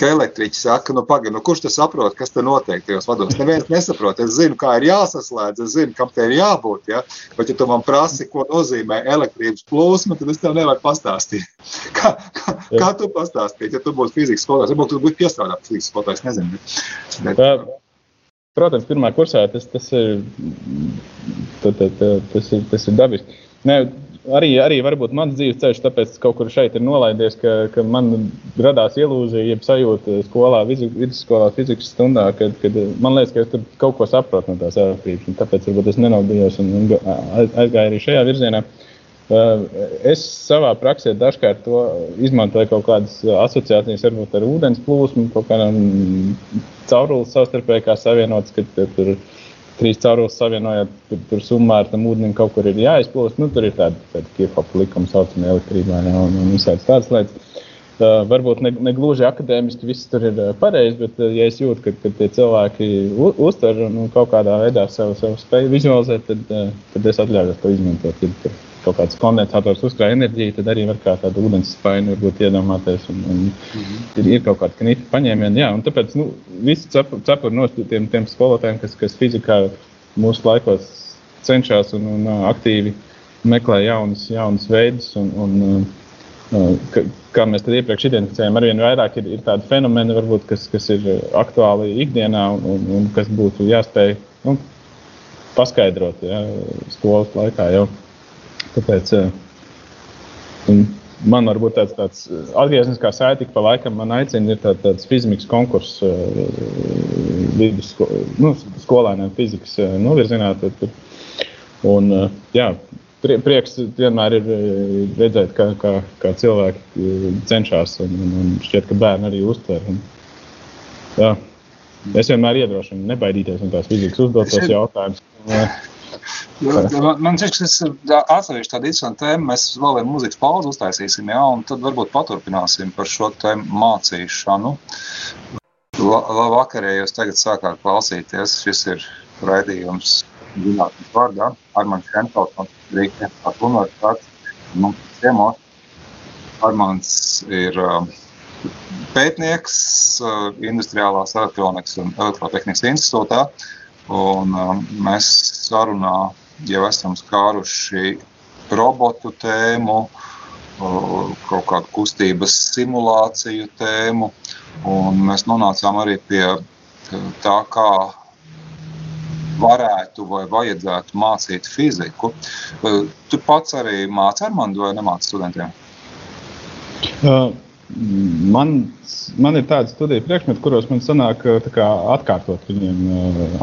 ka elektriķis saka, nu, pagaidi, nu, kurš tas saprot, kas te notiek tajos vados. Neviens nesaprot. Es zinu, kā ir jāsaslēdz, es zinu, kam te ir jābūt. Ja? Bet, ja tu man prasi, ko nozīmē elektrības plūsma, tad es tev nevaru pastāstīt. Kā, kā, kā tu pastāstītu, ja tu būtu fizikas skolotājs? Varbūt tu būtu piestrādājis fizikas skolotājs, nezinu. Bet, bet, Protams, pirmā kursā tas, tas, ir, tas, tas, ir, tas ir dabiski. Ne, arī, arī varbūt mans dzīves ceļš, tāpēc kaut kur šeit ir nolaidies, ka, ka man radās ilūzija, jeb sajūta skolā, vidusskolā, fizikas stundā, kad, kad man liekas, ka es tur kaut ko saprotu no tās elektrības. Tāpēc varbūt es nenobijos un aizgāju arī šajā virzienā. Uh, es savā praksē dažkārt to izmantoju kaut kādas asociācijas varbūt ar ūdens plūsmu, kaut kādām caurules savstarpēji kā savienotas, kad tur trīs caurules savienojot, tur, tur summā ar tam ūdenim kaut kur ir jāizplūst. Nu, tur ir tāda, tāda Kirchhoff likuma saucamā elektrībā ne, un, un visādas tādas lietas. Uh, varbūt ne, ne gluži akadēmiski viss tur ir pareizi, bet, uh, ja es jūtu, ka, ka tie cilvēki uztver un kaut kādā veidā savu, savu spēju vizualizēt, tad, uh, tad es atļaujos to izmantot. Tad, kaut kāds kondensators uzkrāj enerģiju, tad arī var kā tādu ūdens spaini varbūt iedomāties. Un, un mm -hmm. ir, ir kaut kāda knipa paņēmiena. Jā, un tāpēc nu, visi cepuri cep no tiem, tiem skolotājiem, kas, kas fizikā mūsu laikos cenšas un, un aktīvi meklē jaunas, jaunas veidus. Un, un, Ka, kā mēs tam iepriekš identificējām, arvien vairāk ir, ir tādi fenomeni, varbūt, kas, kas ir aktuāli ikdienā un, un, un kas būtu jāspēj nu, paskaidrot ja, skolas laikā. Jau. Tāpēc uh, man varbūt tāds, tāds atgriezniskā saite, pa laikam man aicina, ir tā, tāds fizikas konkurss uh, vidussko, nu, skolēniem fizikas novirzienā. Tad, un, jā, prieks vienmēr ir redzēt, kā, kā, kā cilvēki cenšas, un, un, un šķiet, ka bērni arī uztver. Un, jā, es vienmēr iedrošinu nebaidīties no tās fizikas uzdotos jautājumus. Man, man šķiet, ka tas ir atsevišķi tāda interesanta tēma. Mēs vēl vienu mūzikas pauzi uztaisīsim, jā, un tad varbūt paturpināsim par šo tēmu mācīšanu. Labvakar, ja jūs tagad sākāt klausīties, šis ir raidījums zinātnes vārdā. Armāns Henfels no Rīgas universitātes. Mums ciemos. Armāns ir pētnieks Industriālās elektronikas un elektrotehnikas institūtā. Un mēs sarunā jau esam skāruši robotu tēmu, kaut kādu kustības simulāciju tēmu, mēs nonācām arī pie tā, kā varētu vai vajadzētu mācīt fiziku. Tu pats arī māci ar mani vai nemāci studentiem? Uh, man man ir tādi studiju priekšmeti, kuros man sanāk kā, atkārtot viņiem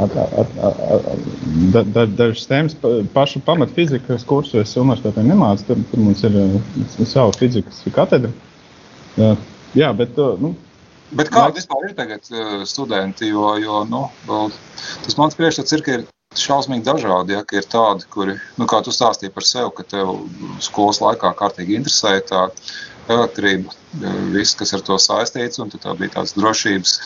at, at, at, at, da, da, dažas tēmas. Pašu pamatfizikas kursu es universitātē nemācu. Tur, tur mums ir sava fizikas katedra. Jā, bet. Nu, Bet kāda vispār ir tagad studenti? Jo, jo nu, tas mans priekšstats ir, ka ir šausmīgi dažādi. Ja, ir tādi, kuri, nu, kā tu stāstīji par sevi, ka tev skolas laikā kārtīgi interesēja tā elektrība, viss, kas ar to saistīts. Tā bija tāds drošības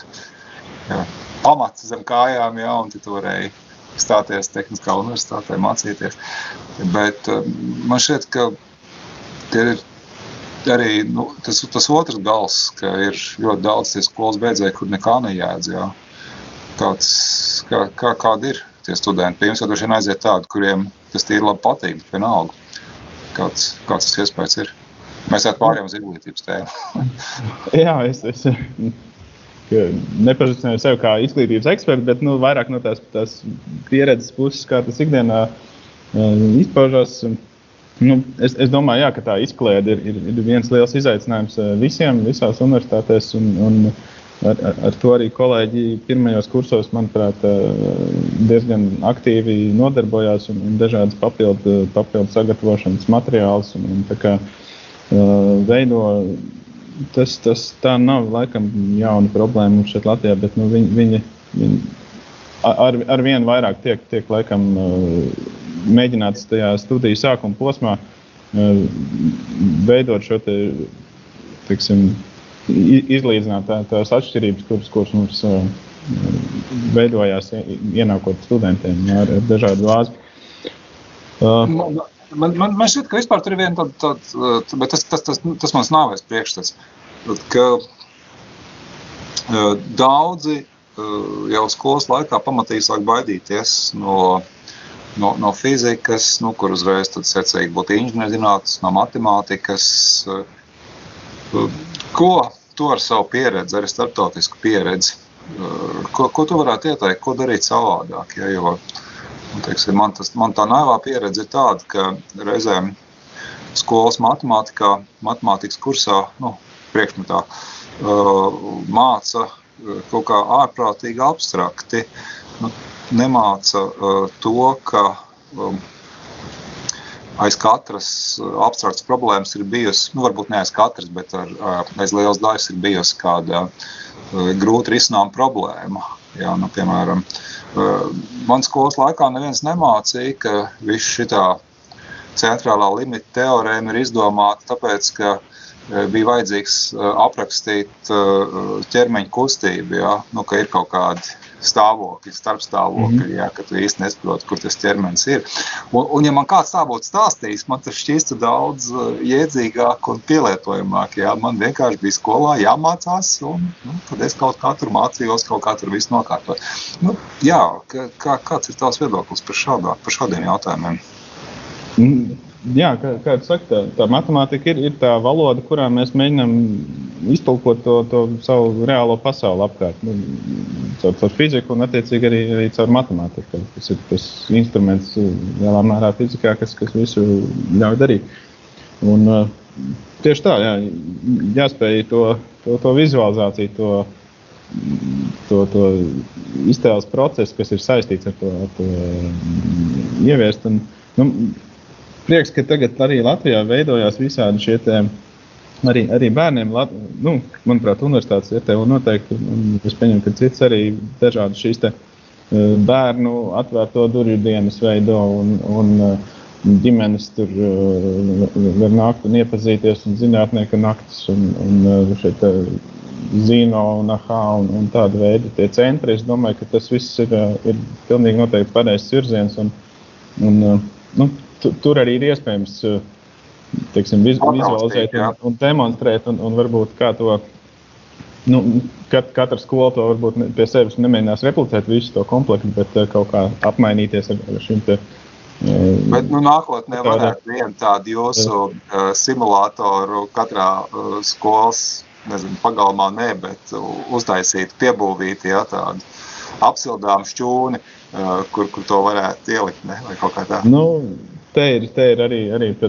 jā, pamats zem kājām, jā, un tu varēji stāties tehniskā universitātē, mācīties. Bet man šķiet, ka ir arī nu, tas, tas otrs gals, ka ir ļoti daudz tie skolas beidzēji, kur nekā nejēdz. Jā. Kāds, kā, kā, kādi ir tie studenti? Pie jums jau droši vien aiziet tādi, kuriem tas tīri labi patīk, vienalga. Kāds, kāds tas iespējas ir? Mēs jau pārējām uz izglītības tēmu. Jā, es, es nepazīstināju sevi kā izglītības ekspertu, bet nu, vairāk no tās, tās pieredzes puses, kā tas ikdienā uh, izpaužās. Nu, es, es domāju, jā, ka tā izklaide ir, ir, ir viens liels izaicinājums visiem, visās universitātēs. Un, un ar, ar, ar to arī kolēģi pirmajos kursos, manuprāt, diezgan aktīvi nodarbojās un, un dažādas papildu, papildu sagatavošanas materiālus. Un, un, veido. Tas, tas tā nav laikam jauna problēma mums šeit Latvijā, bet nu, viņi, viņi, viņi ar, ar vien vairāk tiek, tiek laikam, mēģināts tajā studiju sākuma posmā veidot šo te, tiksim, izlīdzināt tā, tās atšķirības, kuras, kuras mums veidojās ienākot studentiem ar, ar dažādu vāzi. Man, man, man, man šķiet, ka vispār tur ir viena tāda, tā, bet tas, tas, tas, tas mans nāvēs priekšstats, ka daudzi jau skolas laikā pamatīgi sāk baidīties no, no, no fizikas, nu, kur uzreiz secīgi būtu inženierzinātnes, no matemātikas. Ko tu ar savu pieredzi, arī starptautisku pieredzi, ko, ko tu varētu ieteikt, ko darīt savādāk? Ja, jo, nu, teiksim, man, tas, man tā naivā pieredze ir tāda, ka reizēm skolas matemātikā, matemātikas kursā, nu, priekšmetā, māca kaut kā ārprātīgi abstrakti. Nu, nemāca uh, to, ka um, aiz katras abstraktas problēmas ir bijusi, nu, varbūt ne aiz katras, bet ar, aiz liels daļas ir bijusi kāda uh, grūti risinām problēma. Jā, nu, piemēram, uh, man skolas laikā neviens nemācīja, ka viss šitā centrālā limita teorēma ir izdomāta tāpēc, ka bija vajadzīgs aprakstīt ķermeņa kustību, ja? nu, ka ir kaut kādi stāvokļi, starpstāvokļi, mm -hmm. ja, ka tu īsti nesaproti, kur tas ķermenis ir. Un, un ja man kāds tā būtu stāstījis, man tas šķistu daudz jēdzīgāk un pielietojamāk. Ja? Man vienkārši bija skolā jāmācās, un nu, tad es kaut kā tur mācījos, kaut kā tur visu nokārtot. Nu, jā, kā, kāds ir tavs viedoklis par, šādā, par šādiem jautājumiem? Mm jā, kā, kā jūs sakat, tā, tā matemātika ir, ir tā valoda, kurā mēs mēģinām iztulkot to, to savu reālo pasauli apkārt. Nu, caur, caur fiziku un, attiecīgi, arī, arī caur matemātiku. Tas ir tas instruments lielā mērā fizikā, kas, kas visu ļauj darīt. Un, tieši tā, jā, jāspēj to, to, to vizualizāciju, to, to, to iztēles procesu, kas ir saistīts ar to, ar to ieviest. Un, nu, prieks, ka tagad arī Latvijā veidojās visādi šie te, arī, arī bērniem. Lat, nu, manuprāt, universitātes ir te un noteikti, un es pieņemu, ka cits arī dažādi šīs te eh, bērnu atvērto durvju dienas veido un, un eh, ģimenes tur eh, var nākt un iepazīties un zinātnieka naktis un, un šeit Zino un AHA un, un tāda veida tie centri. Es domāju, ka tas viss ir, ir pilnīgi noteikti pareizs virziens un, un nu, tur arī ir iespējams eh, teiksim, vizualizēt un, un demonstrēt, un, un varbūt kā to. Nu, kat, katra skola to varbūt ne, pie sevis nemēģinās replicēt visu to komplektu, bet uh, kaut kā apmainīties ar, ar šīm te. Uh, bet nu, nākotnē varētu vienu tādu jūsu uh, simulātoru katrā uh, skolas nezinu, pagalmā, nē, bet uztaisīt, piebūvīt ja, tādu apsildāmu šķūni, uh, kur, kur to varētu ielikt. Ne, vai kaut kā tā. Nu, Te ir, te ir arī, arī tā,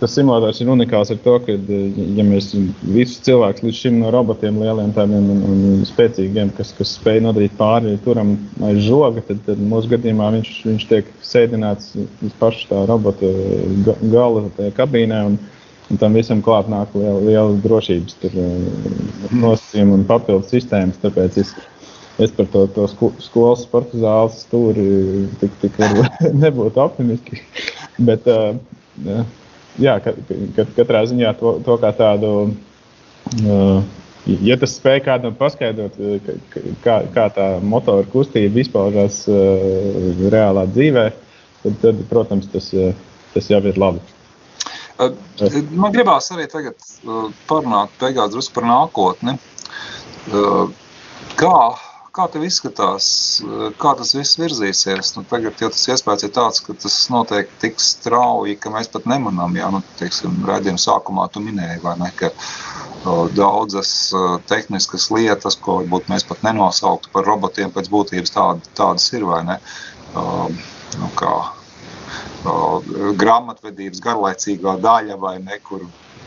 tas simulators ir unikāls ar to, ka, ja mēs visus cilvēkus līdz šim no robotiem, lieliem tādiem un, un spēcīgiem, kas, kas spēj nodarīt pāri turam aiz žoga, tad, tad mūsu gadījumā viņš, viņš tiek sēdināts uz pašu tā robota gala tajā kabīnē. Un, un tam visam klāt nāk liela, liela drošības nosacījuma un papildus sistēmas. Tāpēc es, es par to, to skolas sporta zāles stūri tik, tik nebūtu optimistiski. Bet, uh, jā, ka, ka, katrā ziņā to, to kā tādu. Uh, ja tas spēj kādam paskaidrot, kā, kā tā motora kustība izpaužās uh, reālā dzīvē, tad, tad protams, tas, tas jau ir labi. Man gribās arī tagad parunāt beigās par nākotni. Kā Kā tev izskatās, kā tas viss virzīsies? Nu, tagad jau tas iespējas ir tāds, ka tas notiek tik strauji, ka mēs pat nemanām, jā, nu, teiksim, redzījuma sākumā tu minēji, vai ne, ka o, daudzas o, tehniskas lietas, ko varbūt mēs pat nenosauktu par robotiem, pēc būtības tād, tādas ir, vai ne? O, nu, kā grāmatvedības garlaicīgā daļa vai ne, kur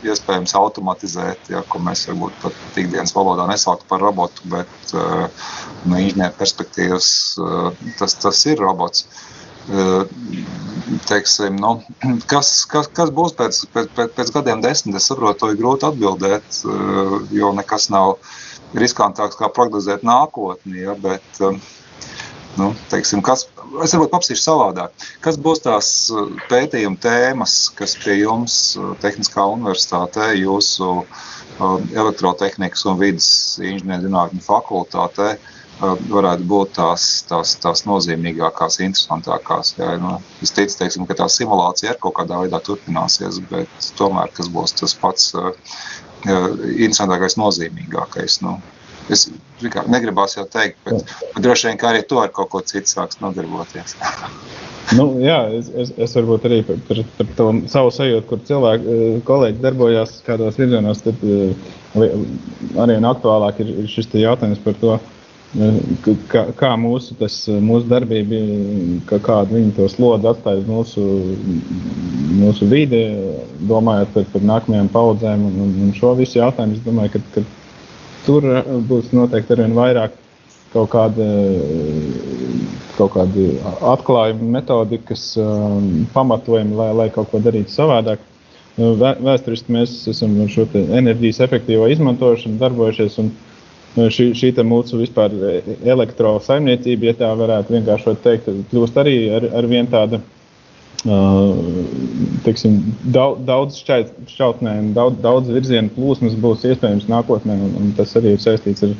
iespējams automatizēt, ja, ko mēs varbūt pat ikdienas valodā nesauktu par robotu, bet uh, no inženieru perspektīvas uh, tas, tas ir robots. Uh, teiksim, nu, kas, kas, kas būs pēc, pēc, pēc gadiem desmit? Es saprotu, to ir grūti atbildēt, jo nekas nav riskantāks kā prognozēt nākotni. Ja, bet, nu, teiksim, kas, es varbūt paprasīšu savādāk. Kas būs tās pētījuma tēmas, kas pie jums Tehniskā universitātē, jūsu elektrotehnikas un vidas inženierzinātņu fakultātē, varētu būt tās, tās, tās nozīmīgākās, interesantākās. Jā, nu, es ticu, teiksim, ka tā simulācija ar kaut kādā veidā turpināsies, bet tomēr tas būs tas pats interesantākais, nozīmīgākais. Nu, es negribās jau teikt, bet, bet droši vien arī to ar kaut ko citu sāks nodarboties. Nu, jā, es, es, es varbūt arī par, par, par to savu sajūtu, kur cilvēki, kolēģi darbojās kādos virzienos, tad arī aktuālāk ir, ir šis jautājums par to, kā, kā mūsu, tas, mūsu darbība, kā, kādu viņi to slodu atstāja mūsu, mūsu vidi, domājot par, par nākamajām paudzēm un, un šo visu jautājumu. Es domāju, ka, ka tur būs noteikti arvien vairāk kaut kāda, kaut kāda atklājuma, metodikas um, pamatojumi, lai, lai kaut ko darītu savādāk. Vēsturiski mēs esam ar šo enerģijas efektīvo izmantošanu darbojušies. Nu, šī, šī mūsu vispār elektrosaimniecība, ja tā varētu vienkāršot teikt, kļūst arī ar, ar vien tāda. Teiksim, daudz daudz šķautnēm, daudz, daudz virzienu plūsmas būs iespējams nākotnē, un, un tas arī ir saistīts ar,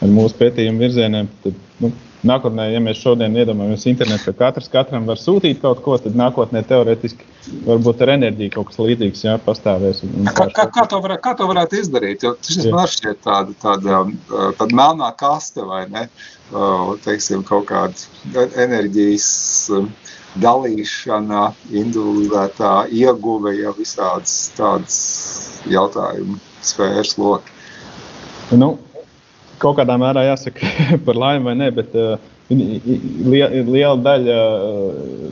ar mūsu pētījumu virzieniem. Tad, nu, nākotnē, ja mēs šodien iedomājamies internetu, ka katrs katram var sūtīt kaut ko, tad nākotnē teorētiski varbūt ar enerģiju kaut kas līdzīgs jā, pastāvēs. Un, un kā, kā, kā, to varētu, kā to varētu izdarīt? Jo šis man šķiet tāda, tāda, tāda melnā kaste vai ne? Teiksim, kaut kāda enerģijas dalīšana, individuētā ieguve, ja visādas tādas jautājumu sfēras loki. Nu, kaut kādā mērā jāsaka par laimi vai nē, bet uh, liela daļa uh,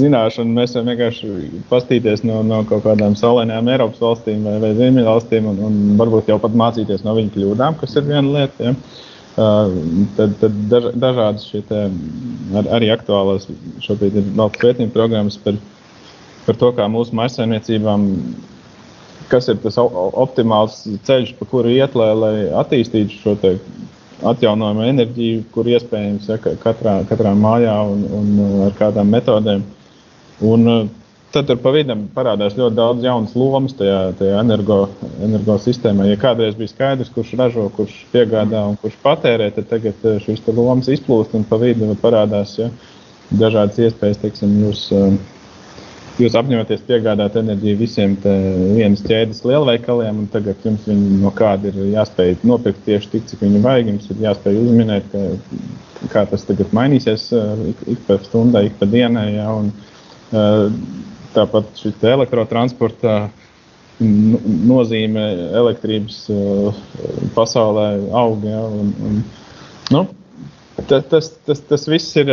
zināšanu mēs varam vienkārši pastīties no, no kaut kādām saulēnām Eiropas valstīm vai, vai Ziemeļvalstīm un, un varbūt jau pat mācīties no viņu kļūdām, kas ir viena lieta. Ja? Tad, tad daž, dažādas šie te, ar, arī aktuālās šobrīd ir vēl pētījuma programmas par, par to, kā mūsu maisaimniecībām kas ir tas optimāls ceļš, pa kuru iet, lai, lai attīstītu šo atjaunojumu enerģiju, kur iespējams ja, katrā, katrā mājā un, un ar kādām metodēm. Un, Tad tur pa vidam parādās ļoti daudz jaunas lomas tajā, tajā energo, energo sistēmā. Ja kādreiz bija skaidrs, kurš ražo, kurš piegādā un kurš patērē, tad tagad uh, šīs lomas izplūst un pa vidu parādās ja, dažādas iespējas. Teiksim, jūs, uh, jūs apņematies piegādāt enerģiju visiem vienas ķēdes lielveikaliem, un tagad jums no kāda ir jāspēj nopirkt tieši tik, cik viņi vajag. Jums ir jāspēj uzminēt, ka, kā tas tagad mainīsies uh, ik, ik pa stundai, ik pa dienai. Ja, un, tāpat šī elektrotransporta nozīme elektrības uh, pasaulē aug. Ja, un, un, nu, tas, tas, tas, tas viss ir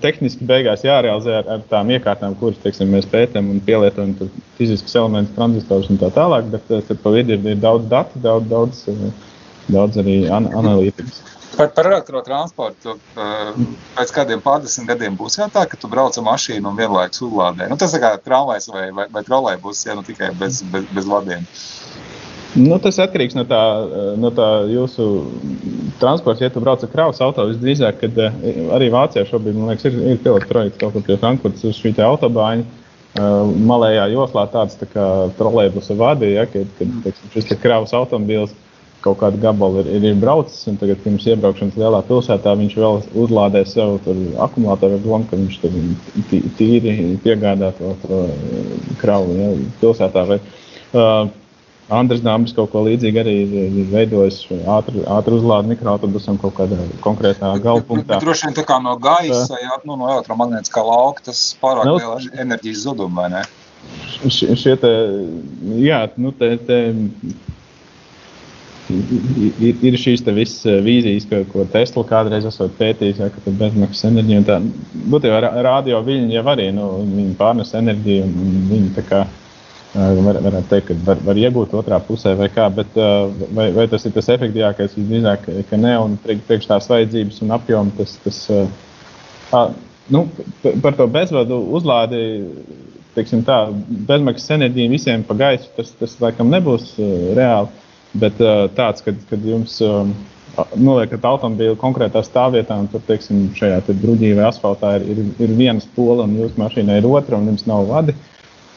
tehniski beigās jārealizē ar, ar tām iekārtām, kuras teiksim, mēs pētām un pielietojam fiziskus elementus, tranzistorus un tā tālāk. Bet eh, tad pa vidu ir, ir daudz datu, daudz, daudz, eh, daudz arī an analītikas. Par, par elektrotransportu. Eh, pēc kādiem pārdesmit gadiem būs jau tā, ka tu brauc ar mašīnu un vienlaikus uzlādē. Nu, tas kā tramvajs vai, vai, vai trolēļus, ja nu tikai bez, bez, bez vadiem. Nu, tas atkarīgs no tā, no tā jūsu transporta. Ja tu brauc ar kravas auto, visdrīzāk, kad eh, arī Vācijā šobrīd liekas, ir, ir pilota projekts kaut kur pie Frankfurtas uz šī autobāņa. Malējā joslā tāds tā kā trolēļus vadīja, ja, kad, kad teiksim, šis te kravas automobīls kaut kādu gabalu ir, ir, ir braucis, un tagad pirms iebraukšanas lielā pilsētā viņš vēl uzlādē sev akumulātoru ar domu, ka viņš tur tīri piegādā to, to kravu ja, pilsētā. Vai, uh, Andris Dāmas kaut ko līdzīgu arī ir veidojis ātri, ātri uzlādi mikroautobusam kaut kādā konkrētā galpunktā. Droši vien tā kā no gaisa, jā, nu, no elektromagnētiskā lauka, tas pārāk nu, liela enerģijas zuduma, vai ne? Šie te, jā, nu te, te ir, ir šīs visas vīzijas, ko, ko Tesla kādreiz esat pētījis, ja, ka bezmaksas enerģija un tā. Būtībā radio viļņi jau arī, nu, pārnes enerģiju un viņi tā kā var, varētu teikt, ka var, var iegūt otrā pusē, vai kā. Bet, vai, vai tas ir tas efektīvākais? Visdrīzāk, ka nē, un priekš tās vajadzības un apjoma tas. tas uh, nu, par to bezvadu uzlādi, teiksim, tā, bezmaksas enerģija visiem pa gaisu, tas, tas laikam nebūs uh, reāli. Bet uh, tāds, kad, kad jums uh, noliekat automobīlu konkrētā stāvvietā, un tur, teiksim, šajā bruģī vai asfaltā ir, ir, ir viena spola, un jūsu mašīnai ir otra, un jums nav vadi.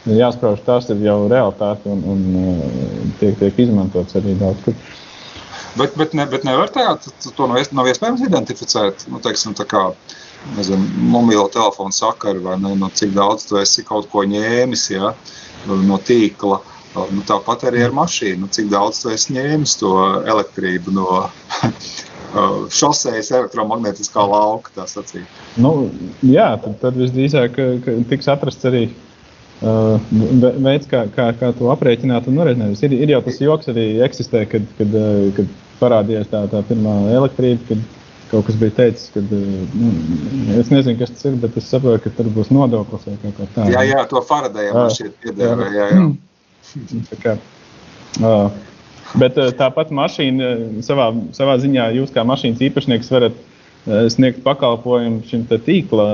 Jāsprauž, tas ir jau realitāte, un, un tiek, tiek izmantots arī daudz kur. Bet, bet, ne, bet nevar tā, to nav, nav iespējams identificēt. Nu, teiksim, kā, nezinu, mobilo telefonu sakaru vai ne, no cik daudz tu esi kaut ko ņēmis ja, no tīkla. Nu, tāpat arī ar mašīnu. Cik daudz tu esi ņēmis to elektrību no šoseis elektromagnētiskā lauka. Nu, jā, tad, tad visdrīzāk tiks atrasts arī Uh, veids, kā, kā, kā to aprēķināt un norēķināt. Ir, ir jau tas joks arī eksistē, kad, kad, kad parādījās tā, tā pirmā elektrība, kad kaut kas bija teicis, ka nu, es nezinu, kas tas ir, bet es saprotu, ka tur būs nodoklis vai kaut kā tāda. Jā, jā, to Faradēja man šķiet piedēvē, jā, jā. Tā kā, uh, bet tāpat mašīna savā, savā ziņā jūs kā mašīnas īpašnieks varat sniegt pakalpojumu šim tīkla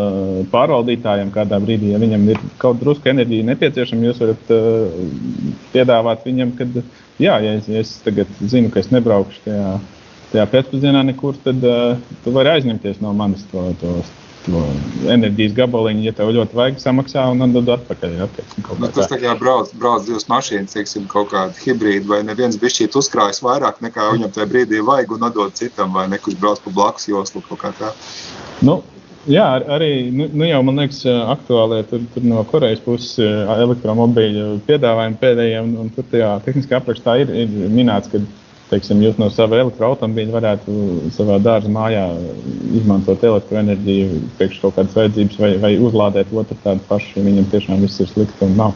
pārvaldītājam kādā brīdī. Ja viņam ir kaut drusku enerģija nepieciešama, jūs varat uh, piedāvāt viņam, uh, jā, ja es, ja es tagad zinu, ka es nebraukšu tajā, tajā pēcpusdienā nekur, tad uh, tu vari aizņemties no manis to, to, to enerģijas gabaliņu. Ja tev ļoti vajag, samaksā un atdod atpakaļ. Ja, teiksim, nu, tas tā kā brauc, brauc divas mašīnas, teiksim, kaut kāda hibrīda, vai neviens bišķīt uzkrājas vairāk nekā viņam tajā brīdī vajag un atdod citam, vai nekurš brauc pa blakus joslu kaut kā tā. Nu, Jā, arī nu, nu jau man liekas, aktuāli tur, tur no Korejas puses elektromobīļu piedāvājumi pēdējiem. Tur tajā tehniskā aprakstā ir, ir minēts, ka teiksim, jūs no sava elektroautobīļa varētu savā dārza mājā izmantot elektroenerģiju priekš kaut kādas vajadzības vai, vai uzlādēt otru tādu pašu, ja viņam tiešām viss ir slikti un nav.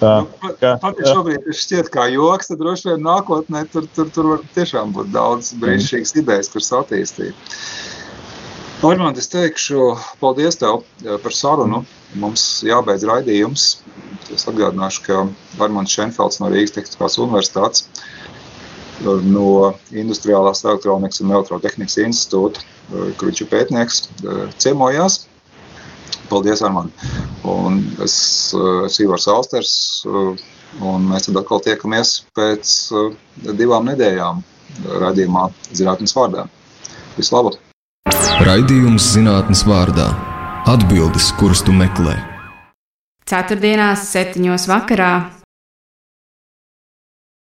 Tā, nu, ka, pat ja šobrīd tas šķiet kā joks, tad droši vien nākotnē tur, tur, tur var tiešām būt daudz brīnišķīgas idejas, kuras attīstīt. Normāli es teikšu, paldies tev par sarunu. Mums jābeidz raidījums. Es atgādināšu, ka Armāns Šenfelds no Rīgas Tehniskās Universitātes, no Industriālās elektronikas un elektrotehnikas institūta, kur viņš ir pētnieks, ciemojās. Paldies, Armān. Un es esmu Ivars Alsters, un mēs tad atkal tiekamies pēc divām nedēļām raidījumā Zinātnes vārdā. Vislabāk! Raidījums zinātnes vārdā - atbildes, kuras tu meklē. Ceturtdienās, septiņos vakarā